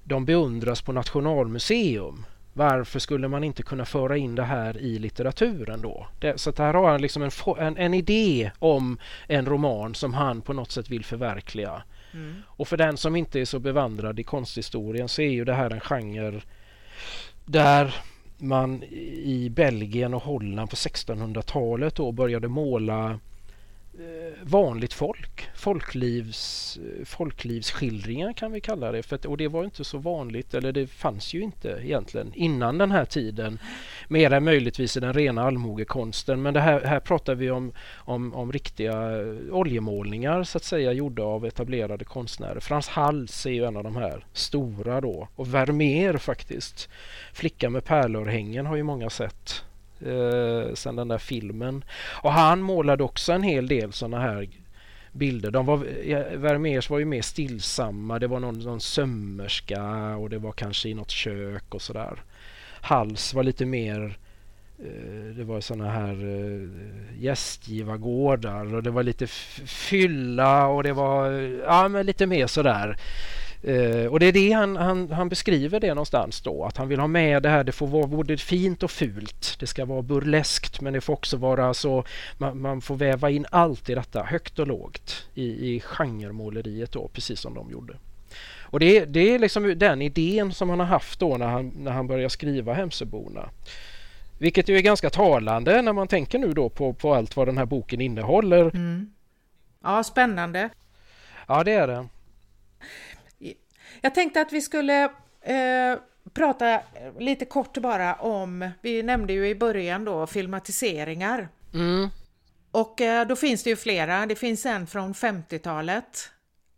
de beundras på Nationalmuseum. Varför skulle man inte kunna föra in det här i litteraturen då? Det, så här har han liksom en, en, en, idé om en roman som han på något sätt vill förverkliga. Mm. Och för den som inte är så bevandrad i konsthistorien så är ju det här en genre där man i Belgien och Holland på 1600-talet då började måla Eh, vanligt folk. Folklivs, eh, folklivsskildringar kan vi kalla det. För att, och det var inte så vanligt, eller det fanns ju inte egentligen innan den här tiden. Mer än möjligtvis i den rena allmogekonsten. Men det här, här pratar vi om, om, om riktiga eh, oljemålningar så att säga gjorda av etablerade konstnärer. Frans Hals är ju en av de här stora då. Och Vermeer faktiskt. Flicka med pärlörhängen har ju många sett eh, sen den där filmen. Och han målade också en hel del sådana här bilder. De var, Vermeers var ju mer stillsamma. Det var någon, någon sömmerska och det var kanske i något kök och sådär. Hals var lite mer eh, det var sådana här uh, gästgivargårdar och det var lite fylla och det var ja, men lite mer sådär Uh, och det är det han, han, han, beskriver det någonstans då, att han vill ha med det här, det får vara både fint och fult. Det ska vara burleskt men det får också vara så, man, man får väva in allt i detta, högt och lågt, i, i genremåleriet då, precis som de gjorde. Och det, det är liksom den idén som han har haft då när han, när han börjar skriva Hemsöborna. Vilket ju är ganska talande när man tänker nu då på, på allt vad den här boken innehåller. Mm. Ja, spännande. Ja, det är det. Jag tänkte att vi skulle eh, prata lite kort bara om, vi nämnde ju i början då filmatiseringar. Mm. Och eh, då finns det ju flera, det finns en från 50-talet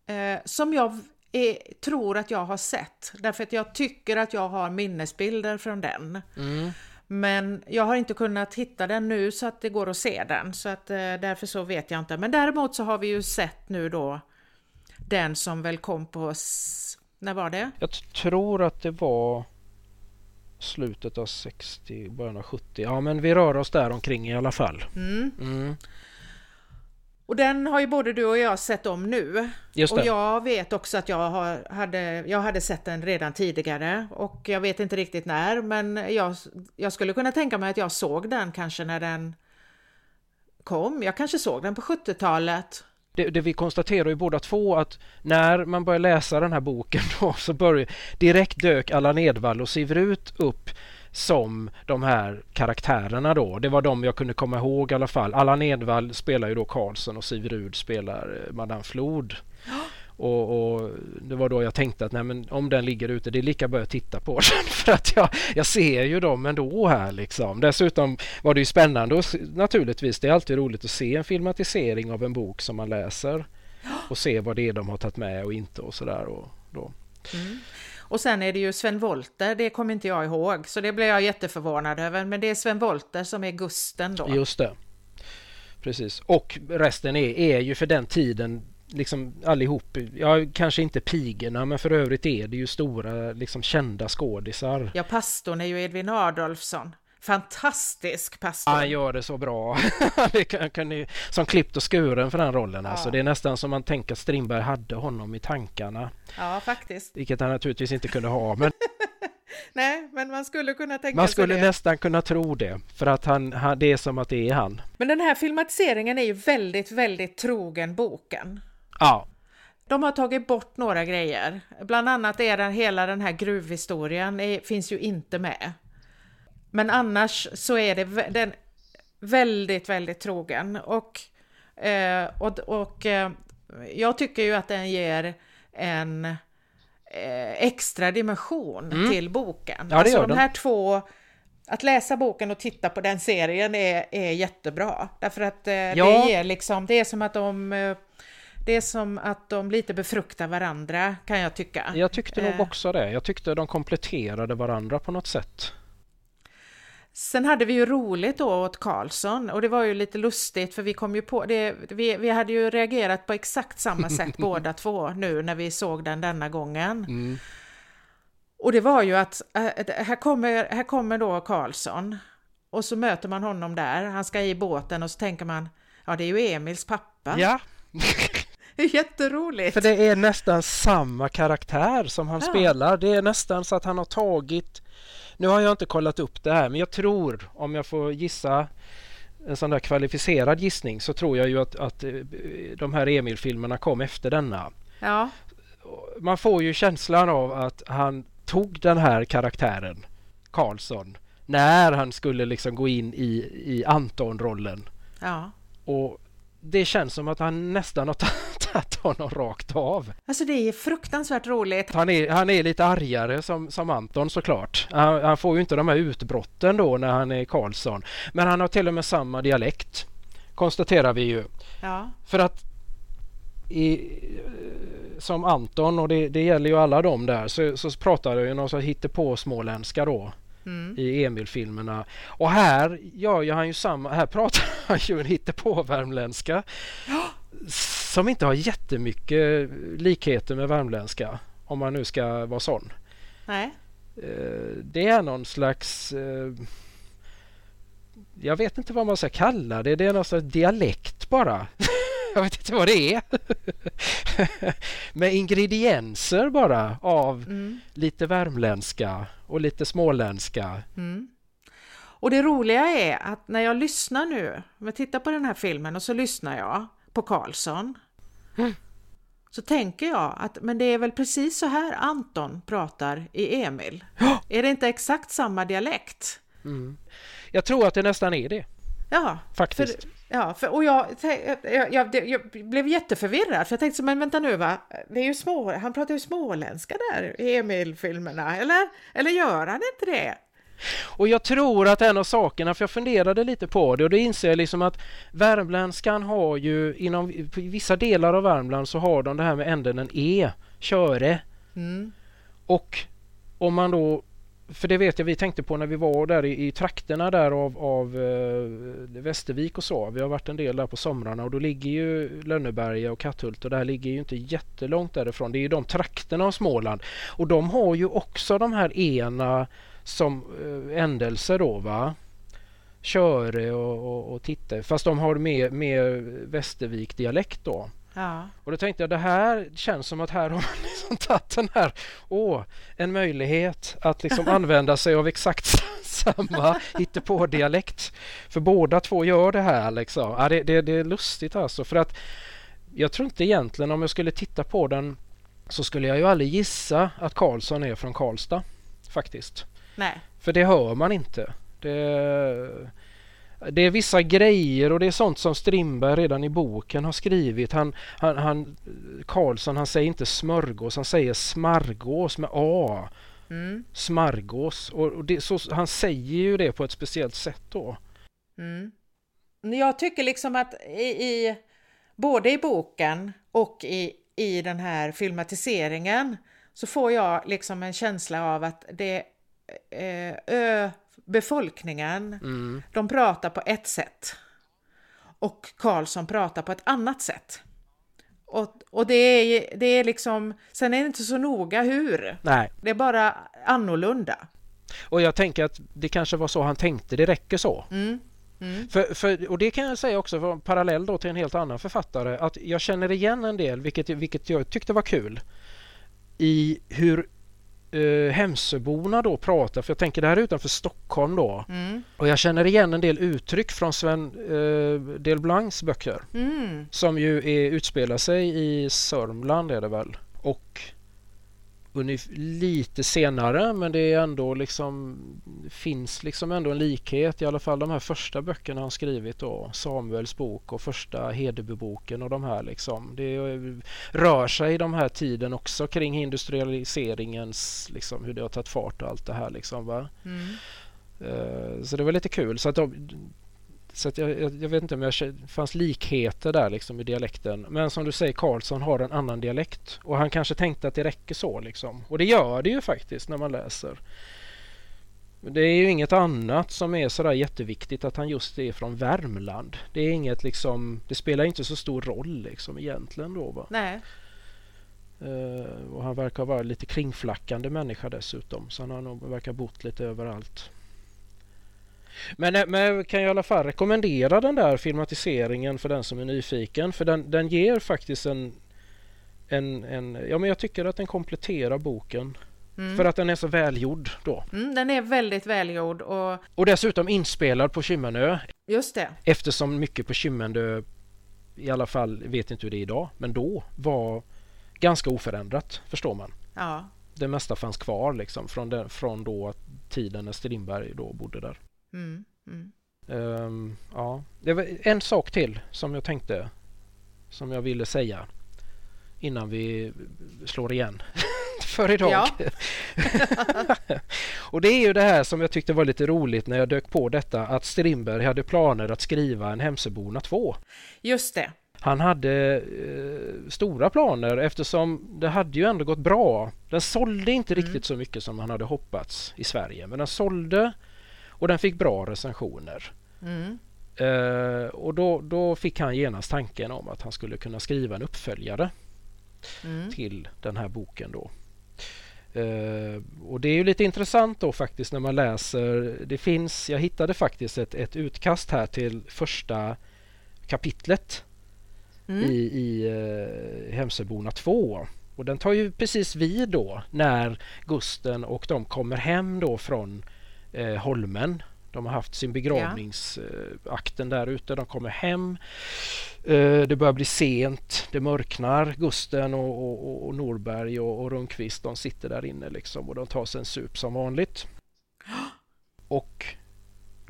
eh, som jag är, tror att jag har sett, därför att jag tycker att jag har minnesbilder från den. Mm. Men jag har inte kunnat hitta den nu så att det går att se den, så att eh, därför så vet jag inte. Men däremot så har vi ju sett nu då den som väl kom på när var det? Jag tror att det var slutet av 60, början av 70. Ja, men vi rör oss där omkring i alla fall. Mm. Mm. Och den har ju både du och jag sett om nu. Just det. Och jag vet också att jag, har, hade, jag hade sett den redan tidigare och jag vet inte riktigt när, men jag, jag skulle kunna tänka mig att jag såg den kanske när den kom. Jag kanske såg den på 70-talet det, det, vi konstaterar ju båda två att när man börjar läsa den här boken då så börjar direkt dök Allan Edwall och Sivrut upp som de här karaktärerna då. Det var de jag kunde komma ihåg i alla fall. Allan Edwall spelar ju då Karlsson och Sivrud spelar eh, Madame Flod. Och, och, Det var då jag tänkte att nej, men om den ligger ute, det är lika bra att titta på den. För att jag, jag ser ju dem ändå här liksom. Dessutom var det ju spännande och naturligtvis, det är alltid roligt att se en filmatisering av en bok som man läser. Och se vad det är de har tagit med och inte och sådär. Och, då. Mm. Och sen är det ju Sven Wollter, det kommer inte jag ihåg, så det blev jag jätteförvånad över. Men det är Sven Wollter som är Gusten då. Just det. Precis. Och resten är, är ju för den tiden liksom allihop, ja kanske inte pigorna men för övrigt är det ju stora liksom kända skådisar. Ja, pastorn är ju Edvin Adolfsson. Fantastisk pastor! Han gör det så bra. det kan, kan som klippt och skuren för den rollen. Alltså. Ja. Alltså. Det är nästan som man tänker att Strindberg hade honom i tankarna. Ja, faktiskt. Vilket han naturligtvis inte kunde ha. Men... Nej, men man skulle kunna tänka Man skulle nästan kunna tro det, för att han, han, det är som att det är han. Men den här filmatiseringen är ju väldigt, väldigt trogen boken. Ja. De har tagit bort några grejer. Bland annat är den, hela den här gruvhistorien är, finns ju inte med. Men annars så är det den väldigt, väldigt trogen. Och, eh, och, och eh, jag tycker ju att den ger en eh, extra dimension mm. till boken. Ja, det alltså de här två att läsa boken och titta på den serien är, är jättebra. Därför att eh, ja. det ger liksom, det är som att de eh, det är som att de lite befruktar varandra kan jag tycka. Jag tyckte nog eh. också det. Jag tyckte de kompletterade varandra på något sätt. Sen hade vi ju roligt då åt Karlsson och det var ju lite lustigt för vi kom ju på det. Vi, vi hade ju reagerat på exakt samma sätt båda två nu när vi såg den denna gången. Mm. Och det var ju att äh, här kommer, här kommer då Karlsson och så möter man honom där. Han ska i båten och så tänker man ja, det är ju Emils pappa. Ja. Jätteroligt! För det är nästan samma karaktär som han ja. spelar. Det är nästan så att han har tagit... Nu har jag inte kollat upp det här men jag tror, om jag får gissa en sån där kvalificerad gissning så tror jag ju att, att eh, de här Emil-filmerna kom efter denna. Ja. Man får ju känslan av att han tog den här karaktären, Karlsson, när han skulle liksom gå in i, i Anton-rollen. Ja. Och det känns som att han nästan har tagit honom rakt av. Alltså det är fruktansvärt roligt. Han är, han är lite argare som, som Anton såklart. Han, han får ju inte de här utbrotten då när han är Karlsson. Men han har till och med samma dialekt. Konstaterar vi ju. Ja. För att i, som Anton och det, det gäller ju alla dem där så, så pratar ju någon sån hittepå småländska då Mm. i Emil-filmerna. Och här gör ju han ju samma, här pratar han ju en hittepå-värmländska som inte har jättemycket likheter med värmländska om man nu ska vara sån. Nej. Eh, Det är någon slags eh, jag vet inte vad man ska kalla det. Det är någon slags dialekt bara. Jag vet inte vad det är. Med ingredienser bara av Mm. lite värmländska och lite småländska. Mm. Och det roliga är att när jag lyssnar nu, om jag tittar på den här filmen och så lyssnar jag på Karlsson. Mm. Så tänker jag att men det är väl precis så här Anton pratar i Emil. Ja. Är det inte exakt samma dialekt? Mm. Jag tror att det nästan är det Ja, faktiskt. För, ja, för, och jag, jag, jag, jag, blev jätteförvirrad för jag tänkte så, men vänta nu va, det är ju små, han pratar ju småländska där i Emil-filmerna, eller? Eller gör han inte det? Och jag tror att en av sakerna, för jag funderade lite på det och då inser jag liksom att värmländskan har ju inom vissa delar av Värmland så har de det här med änden en E, köre. Mm. Och om man då, för det vet jag vi tänkte på när vi var där i, i trakterna där av, av eh, Västervik och så. Vi har varit en del där på somrarna och då ligger ju Lönneberga och Katthult och det här ligger ju inte jättelångt därifrån. Det är ju de trakterna av Småland och de har ju också de här ena som eh, ändelse då va. Köre och, och, och titta fast de har mer, mer Västervik dialekt då. Ja. Och då tänkte jag det här känns som att här har man liksom tagit den här, åh, en möjlighet att liksom använda sig av exakt samma hittepå-dialekt. För båda två gör det här liksom. Ja, det, det, det är lustigt alltså för att jag tror inte egentligen om jag skulle titta på den så skulle jag ju aldrig gissa att Karlsson är från Karlstad faktiskt. Nej. För det hör man inte. Det, det är vissa grejer och det är sånt som Strindberg redan i boken har skrivit. Han, han, han, Karlsson han säger inte smörgås, han säger smargås med A. Mm. Smargås. Och, det, så, han säger ju det på ett speciellt sätt då. Mm. Jag tycker liksom att i, i både i boken och i, i den här filmatiseringen så får jag liksom en känsla av att det eh, ö, befolkningen, Mm. de pratar på ett sätt och Karlsson pratar på ett annat sätt. Och, och det, är, det är liksom, sen är det inte så noga hur, Nej, det är bara annorlunda. och jag tänker att det kanske var så han tänkte, det räcker så. Mm. Mm. För, för, och det kan jag säga också för parallell då till en helt annan författare att jag känner igen en del, vilket, vilket jag tyckte var kul, i hur eh, Hemsöborna då pratar, för jag tänker det här är utanför Stockholm då. Mm. Och jag känner igen en del uttryck från Sven eh, Delblancs böcker Mm. som ju är, utspelar sig i Sörmland är det väl. Och lite senare men det är ändå liksom finns liksom ändå en likhet i alla fall de här första böckerna han skrivit då Samuels bok och första Hedeboboken och de här liksom det rör sig i de här tiden också kring industrialiseringens liksom hur det har tagit fart och allt det här liksom va. Mm. Eh, Så det var lite kul. Så att de, så att jag, jag, jag vet inte om jag det fanns likheter där liksom i dialekten. Men som du säger, Karlsson har en annan dialekt. Och han kanske tänkte att det räcker så liksom. Och det gör det ju faktiskt när man läser. Det är ju inget annat som är sådär jätteviktigt att han just är från Värmland. Det är inget liksom, det spelar inte så stor roll liksom egentligen då va. Nej. Eh, och han verkar vara lite kringflackande människa dessutom. Så han har nog verkar bott lite överallt. Men, eh, men jag kan i alla fall rekommendera den där filmatiseringen för den som är nyfiken. För den, den ger faktiskt en, en, en... Ja men jag tycker att den kompletterar boken. Mm. För att den är så välgjord då. Mm, den är väldigt välgjord och Och dessutom inspelad på Kymmenö. just det. Eftersom mycket på Kymmenö, i alla fall, vet inte hur det är idag, men då var ganska oförändrat, förstår man. Ja. det mesta fanns kvar liksom från, den, från då tiden när Strindberg då bodde där. Mm, mm. Um, ja. Det var en sak till som jag tänkte som jag ville säga innan vi slår igen för idag. Ja. och det är ju det här som jag tyckte var lite roligt när jag dök på detta att Strindberg hade planer att skriva en Hemsöborna 2. Just det. Han hade eh, stora planer eftersom det hade ju ändå gått bra. Den sålde inte mm. riktigt så mycket som han hade hoppats i Sverige men den sålde och den fick bra recensioner. Mm. Eh, och då, då fick han genast tanken om att han skulle kunna skriva en uppföljare mm. till den här boken då. Uh, och det är ju lite intressant då faktiskt när man läser. Det finns, jag hittade faktiskt ett, ett utkast här till första kapitlet mm. i, i uh, Hemsöborna 2. Och den tar ju precis vid då när Gusten och de kommer hem då från uh, Holmen de har haft sin begravningsakten där ute. De kommer hem. Eh, det börjar bli sent. Det mörknar. Gusten och, och, och Norberg och, och Rundqvist de sitter där inne liksom och de tar sig en sup som vanligt. Och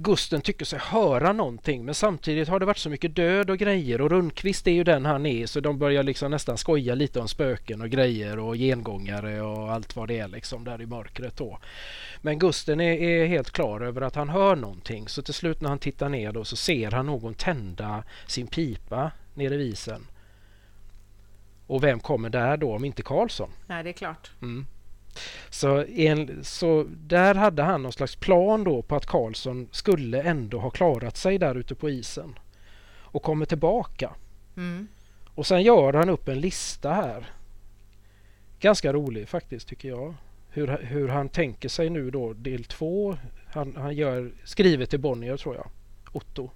Gusten tycker sig höra någonting men samtidigt har det varit så mycket död och grejer och Rundqvist är ju den han är så de börjar liksom nästan skoja lite om spöken och grejer och gengångare och allt vad det är liksom där i mörkret då. Men Gusten är, är helt klar över att han hör någonting så till slut när han tittar ner då så ser han någon tända sin pipa nere i visen. Och vem kommer där då om inte Karlsson? Nej, det är klart. Mm. Så, en, så där hade han någon slags plan då på att Karlsson skulle ändå ha klarat sig där ute på isen och kommer tillbaka. Mm. Och sen gör han upp en lista här. Ganska rolig faktiskt tycker jag. Hur, hur han tänker sig nu då del två. Han, han gör, skriver till Bonnier tror jag, Otto.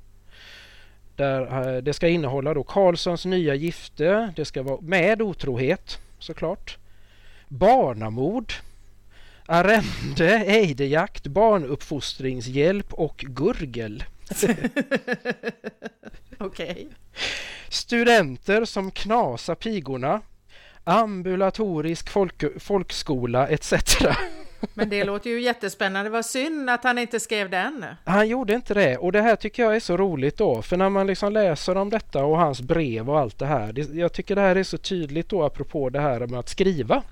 Där, eh, det ska innehålla då Karlssons nya gifte. Det ska vara med otrohet såklart barnamord, arrende, ejderjakt, barnuppfostringshjälp och gurgel. Okej. Okay. Studenter som knasar pigorna, ambulatorisk folk, folkskola etc. Men det låter ju jättespännande. Vad synd att han inte skrev den. Han gjorde inte det och det här tycker jag är så roligt då. För när man liksom läser om detta och hans brev och allt det här. Det, jag tycker det här är så tydligt då apropå det här med att skriva.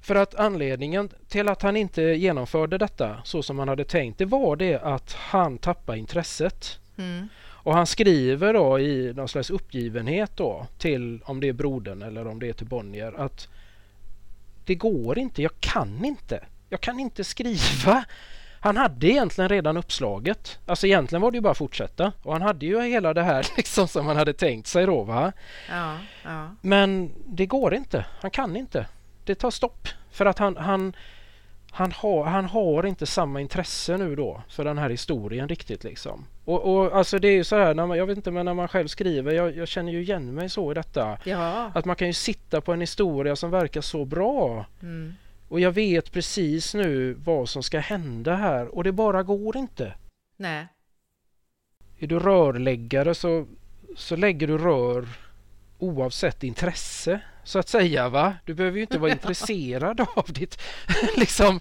För att anledningen till att han inte genomförde detta så som han hade tänkt det var det att han tappade intresset. Mm. Och han skriver då i någon slags uppgivenhet då till om det är brodern eller om det är till Bonnier att det går inte, jag kan inte. Jag kan inte skriva. Han hade egentligen redan uppslaget. Alltså egentligen var det ju bara att fortsätta. Och han hade ju hela det här liksom som han hade tänkt sig då va. Ja, ja. Men det går inte. Han kan inte det tar stopp. För att han, han, han, har, han har inte samma intresse nu då för den här historien riktigt liksom. Och, och alltså det är ju så här, när man, jag vet inte men när man själv skriver, jag, jag känner ju igen mig så i detta. Ja. Att man kan ju sitta på en historia som verkar så bra. Mm. Och jag vet precis nu vad som ska hända här och det bara går inte. Nej. Är du rörläggare så, så lägger du rör oavsett intresse så att säga. va? Du behöver ju inte vara intresserad av ditt liksom...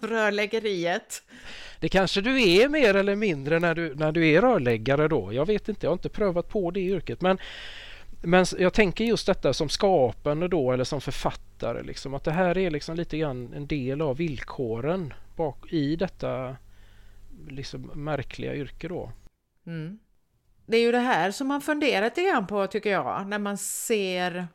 Rörläggeriet. Det kanske du är mer eller mindre när du, när du är rörläggare då. Jag vet inte, jag har inte prövat på det yrket. Men, men jag tänker just detta som skapande då eller som författare. Liksom, att det här är liksom lite grann en del av villkoren bak, i detta liksom märkliga yrke då. Mm. Det är ju det här som man funderat lite grann på tycker jag när man ser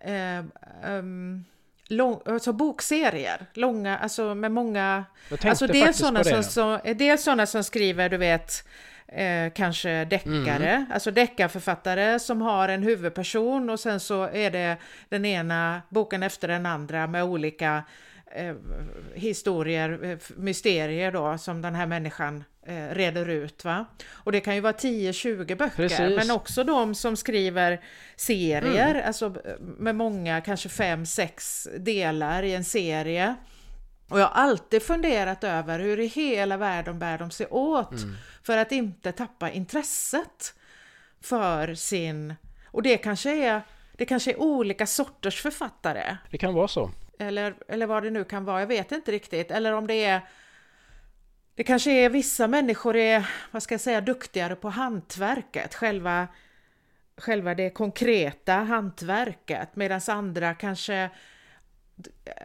eh, um, lång, alltså bokserier, långa, alltså med många... Alltså dels sådana som, som, dels sådana som skriver, du vet, eh, kanske deckare, mm. alltså deckarförfattare som har en huvudperson och sen så är det den ena boken efter den andra med olika eh, historier, eh, mysterier då som den här människan eh, reder ut. Va? Och det kan ju vara 10-20 böcker, Precis. men också de som skriver serier, mm. alltså med många, kanske 5-6 delar i en serie. Och jag har alltid funderat över hur i hela världen bär de sig åt mm. för att inte tappa intresset för sin... Och det kanske är, det kanske är olika sorters författare. Det kan vara så. Eller, eller vad det nu kan vara, jag vet inte riktigt. Eller om det är det kanske är vissa människor är, vad ska jag säga, duktigare på hantverket, själva, själva det konkreta hantverket, medan andra kanske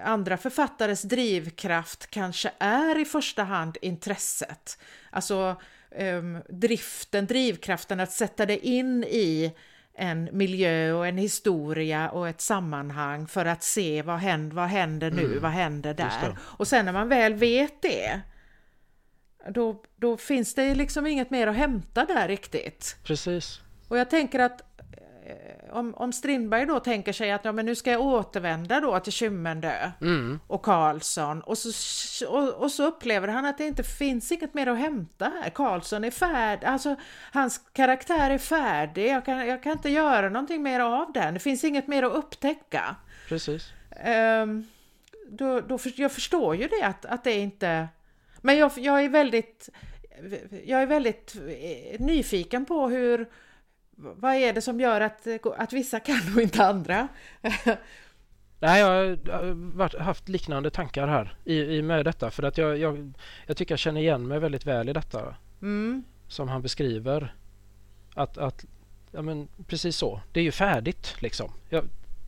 andra författares drivkraft kanske är i första hand intresset. Alltså um, driften, drivkraften att sätta det in i en miljö och en historia och ett sammanhang för att se vad händer, vad händer nu, mm. vad händer där. Och sen när man väl vet det, då, då finns det liksom inget mer att hämta där riktigt. Precis. Och jag tänker att Eh, om, om Strindberg då tänker sig att ja, men nu ska jag återvända då till Kymmendö mm. och Karlsson och så, och, och, så upplever han att det inte finns inget mer att hämta här. Karlsson är färdig, alltså hans karaktär är färdig, jag kan, jag kan inte göra någonting mer av den, det finns inget mer att upptäcka. Precis. Um, då, då jag förstår ju det att, att det inte... Men jag, jag är väldigt jag är väldigt eh, nyfiken på hur, vad är det som gör att, att vissa kan och inte andra? Nej, jag har haft liknande tankar här i, i med detta för att jag, jag, jag tycker jag känner igen mig väldigt väl i detta. Mm. Som han beskriver. Att, att ja, men precis så. Det är ju färdigt liksom. Jag,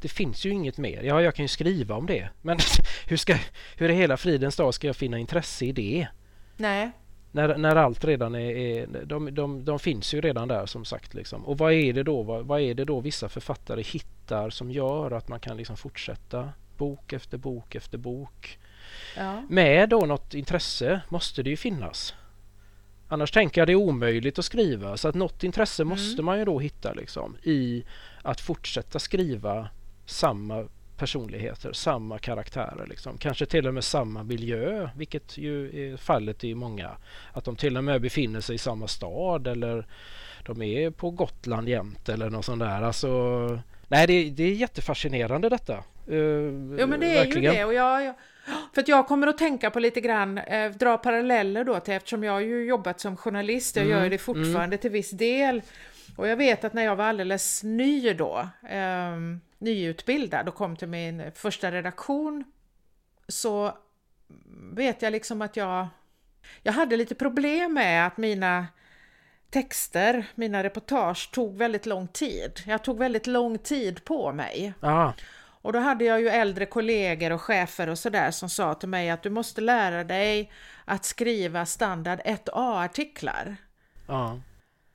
det finns ju inget mer. Ja, jag kan ju skriva om det. Men hur, ska, hur i hela fridens dag ska jag finna intresse i det? Nej. När, när allt redan är... är de, de, de finns ju redan där som sagt. Liksom. Och vad är, det då, vad, vad, är det då vissa författare hittar som gör att man kan liksom fortsätta bok efter bok efter bok? Ja. Med då något intresse måste det ju finnas. Annars tänker jag det är omöjligt att skriva så att något intresse mm. måste man ju då hitta liksom i att fortsätta skriva samma personligheter, samma karaktärer. Liksom. Kanske till och med samma miljö, vilket ju är fallet i många. Att de till och med befinner sig i samma stad eller de är på Gotland jämt eller något sånt där. Alltså, nej, det, det är jättefascinerande detta. Uh, jo, men det är verkligen. ju det. Och jag, jag, för att jag kommer att tänka på lite grann, eh, dra paralleller då till eftersom jag har ju jobbat som journalist, jag mm, gör det fortfarande mm. till viss del. Och jag vet att när jag var alldeles ny då, eh, nyutbildad och kom till min första redaktion så vet jag liksom att jag, jag hade lite problem med att mina texter, mina reportage tog väldigt lång tid. Jag tog väldigt lång tid på mig. Aha. Och då hade jag ju äldre kollegor och chefer och sådär som sa till mig att du måste lära dig att skriva standard 1A-artiklar.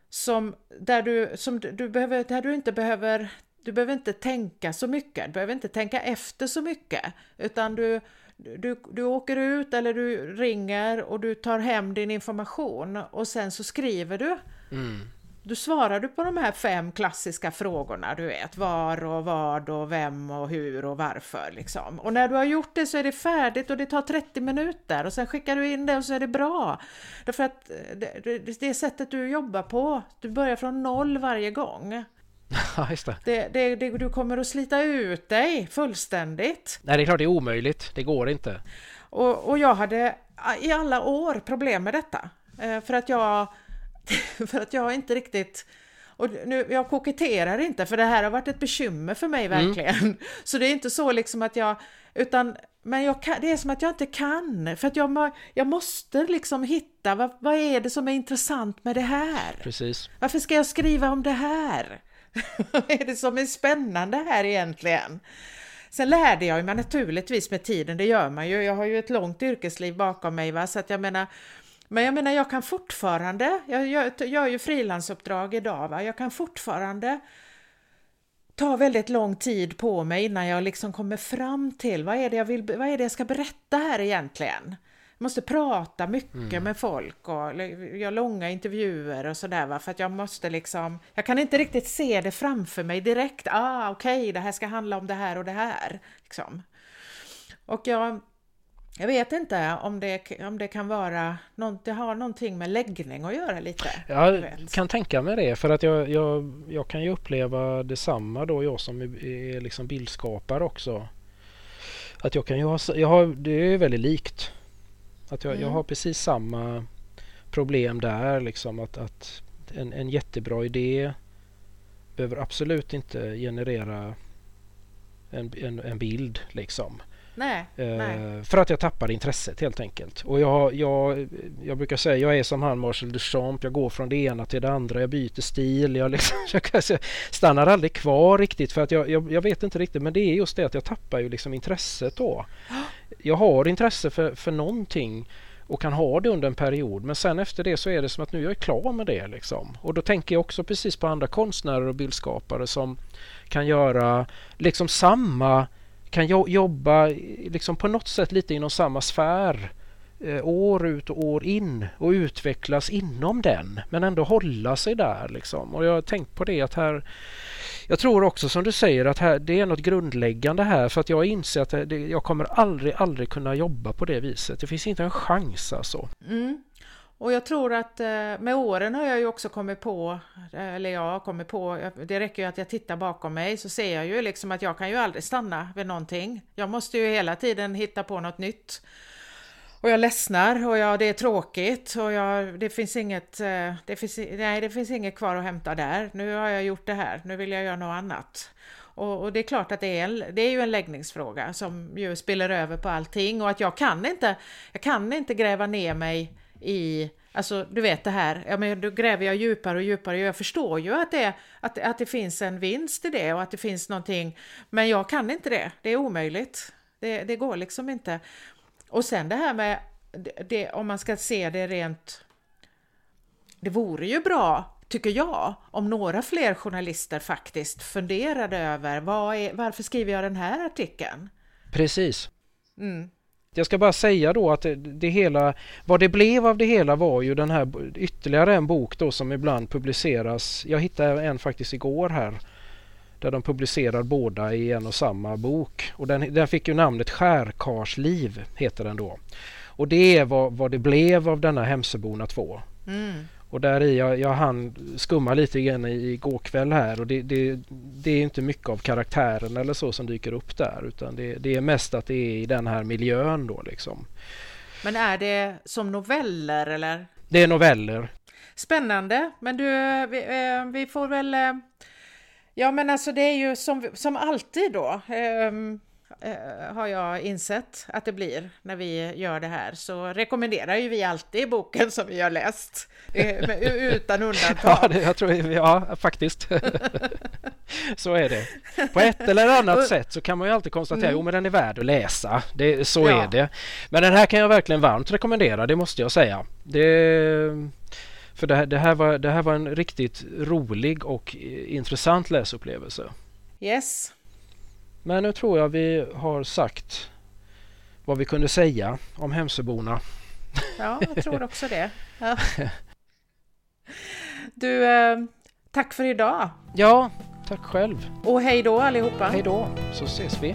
Som, där, du, som du, behöver, där du inte behöver du behöver inte tänka så mycket, du behöver inte tänka efter så mycket, utan du, du, du åker ut eller du ringer och du tar hem din information och sen så skriver du. Mm. Du svarar du på de här fem klassiska frågorna, du vet, var och vad och vem och hur och varför liksom. Och när du har gjort det så är det färdigt och det tar 30 minuter och sen skickar du in det och så är det bra. Därför att det, det, det sättet du jobbar på, du börjar från noll varje gång. Just det. Det, det, det. Du kommer att slita ut dig fullständigt. Nej, det är klart det är omöjligt. Det går inte. Och, och jag hade i alla år problem med detta. Eh, för att jag, för att jag inte riktigt och nu, jag koketterar inte för det här har varit ett bekymmer för mig mm. verkligen. Mm. Så det är inte så liksom att jag, utan men jag kan, det är som att jag inte kan, för att jag, jag måste liksom hitta vad, vad är det som är intressant med det här? Precis. Varför ska jag skriva om det här? Vad är det som är spännande här egentligen? Sen lärde jag mig naturligtvis med tiden, det gör man ju. Jag har ju ett långt yrkesliv bakom mig, va? så att jag menar, men jag menar, jag kan fortfarande, jag gör, gör ju frilansuppdrag idag, va? jag kan fortfarande ta väldigt lång tid på mig innan jag liksom kommer fram till vad är det jag vill, vad är det jag ska berätta här egentligen? Måste prata mycket mm. med folk och göra långa intervjuer och sådär för att jag måste liksom, jag kan inte riktigt se det framför mig direkt, ah okej okay, det här ska handla om det här och det här. Liksom. Och jag, jag vet inte om det, om det kan vara, något, det har någonting med läggning att göra lite. Jag kan tänka mig det för att jag, jag, jag kan ju uppleva detsamma då jag som är, är liksom bildskapare också. Att jag kan ju ha, jag har, det är väldigt likt. Att jag, mm. jag har precis samma problem där. Liksom att, att en, en jättebra idé behöver absolut inte generera en, en, en bild. Liksom. Nej, eh, nej. För att jag tappade intresset helt enkelt. Och jag, jag, jag brukar säga jag är som han Marcel Duchamp. Jag går från det ena till det andra. Jag byter stil. Jag, liksom, jag stannar aldrig kvar riktigt för att jag, jag, jag, vet inte riktigt. Men det är just det att jag tappar ju liksom intresset då. Jag har intresse för, för någonting och kan ha det under en period. Men sen efter det så är det som att nu är jag klar med det. Liksom. Och då tänker jag också precis på andra konstnärer och bildskapare som kan göra liksom samma, kan jobba liksom på något sätt lite inom samma sfär eh, Eh, år ut och år in och utvecklas inom den men ändå hålla sig där. Liksom. Och jag har tänkt på det att här jag tror också som du säger att här, det är något grundläggande här för att jag inser att det, jag kommer aldrig, aldrig kunna jobba på det viset. Det finns inte en chans alltså. Mm. Och jag tror att eh, med åren har jag ju också kommit på, eh, eller jag har kommit på, det räcker ju att jag tittar bakom mig så ser jag ju liksom att jag kan ju aldrig stanna vid någonting. Jag måste ju hela tiden hitta på något nytt. Och jag ledsnar och jag, det är tråkigt och jag, det, finns inget, eh, det, finns, nej, det finns inget kvar att hämta där. Nu har jag gjort det här, nu vill jag göra något annat. Och, och det är klart att det är, en, det är ju en läggningsfråga som ju spiller över på allting och att jag kan inte, jag kan inte gräva ner mig i Alltså du vet det här, ja, men då gräver jag djupare och djupare och jag förstår ju att det, att, att det finns en vinst i det och att det finns någonting, men jag kan inte det, det är omöjligt. Det, det går liksom inte. Och sen det här med, det, om man ska se det rent, det vore ju bra, tycker jag, om några fler journalister faktiskt funderade över vad är, varför skriver jag den här artikeln? Precis. Mm. Jag ska bara säga då att det, det, hela, vad det blev av det hela var ju den här ytterligare en bok då som ibland publiceras. Jag hittade en faktiskt igår här där de publicerar båda i en och samma bok. Och den, den fick ju namnet Skärkarsliv, heter den då. Och det är vad, vad det blev av denna Hemsöborna 2. Mm. Och där i, jag, jag hann skumma lite grann igår kväll här och det, det, det, är inte mycket av karaktären eller så som dyker upp där utan det, det, är mest att det är i den här miljön då liksom. Men är det som noveller eller? Det är noveller. Spännande, men du, vi, eh, vi får väl eh, Ja men alltså det är ju som, som alltid då um, uh, har jag insett att det blir när vi gör det här så rekommenderar ju vi alltid boken som vi har läst uh, utan undantag. ja, det, jag tror, ja faktiskt. så är det. På ett eller annat sätt så kan man ju alltid konstatera mm. men den är värd att läsa. Det, så ja. är det. Men den här kan jag verkligen varmt rekommendera, det måste jag säga. Det för det här, det, här var, det här var en riktigt rolig och intressant läsupplevelse. Yes. Men nu tror jag vi har sagt vad vi kunde säga om Hemsöborna. Ja, jag tror också det. Ja. Du, eh, tack för idag. Ja, tack själv. Och hej då allihopa. Hej då, så ses vi.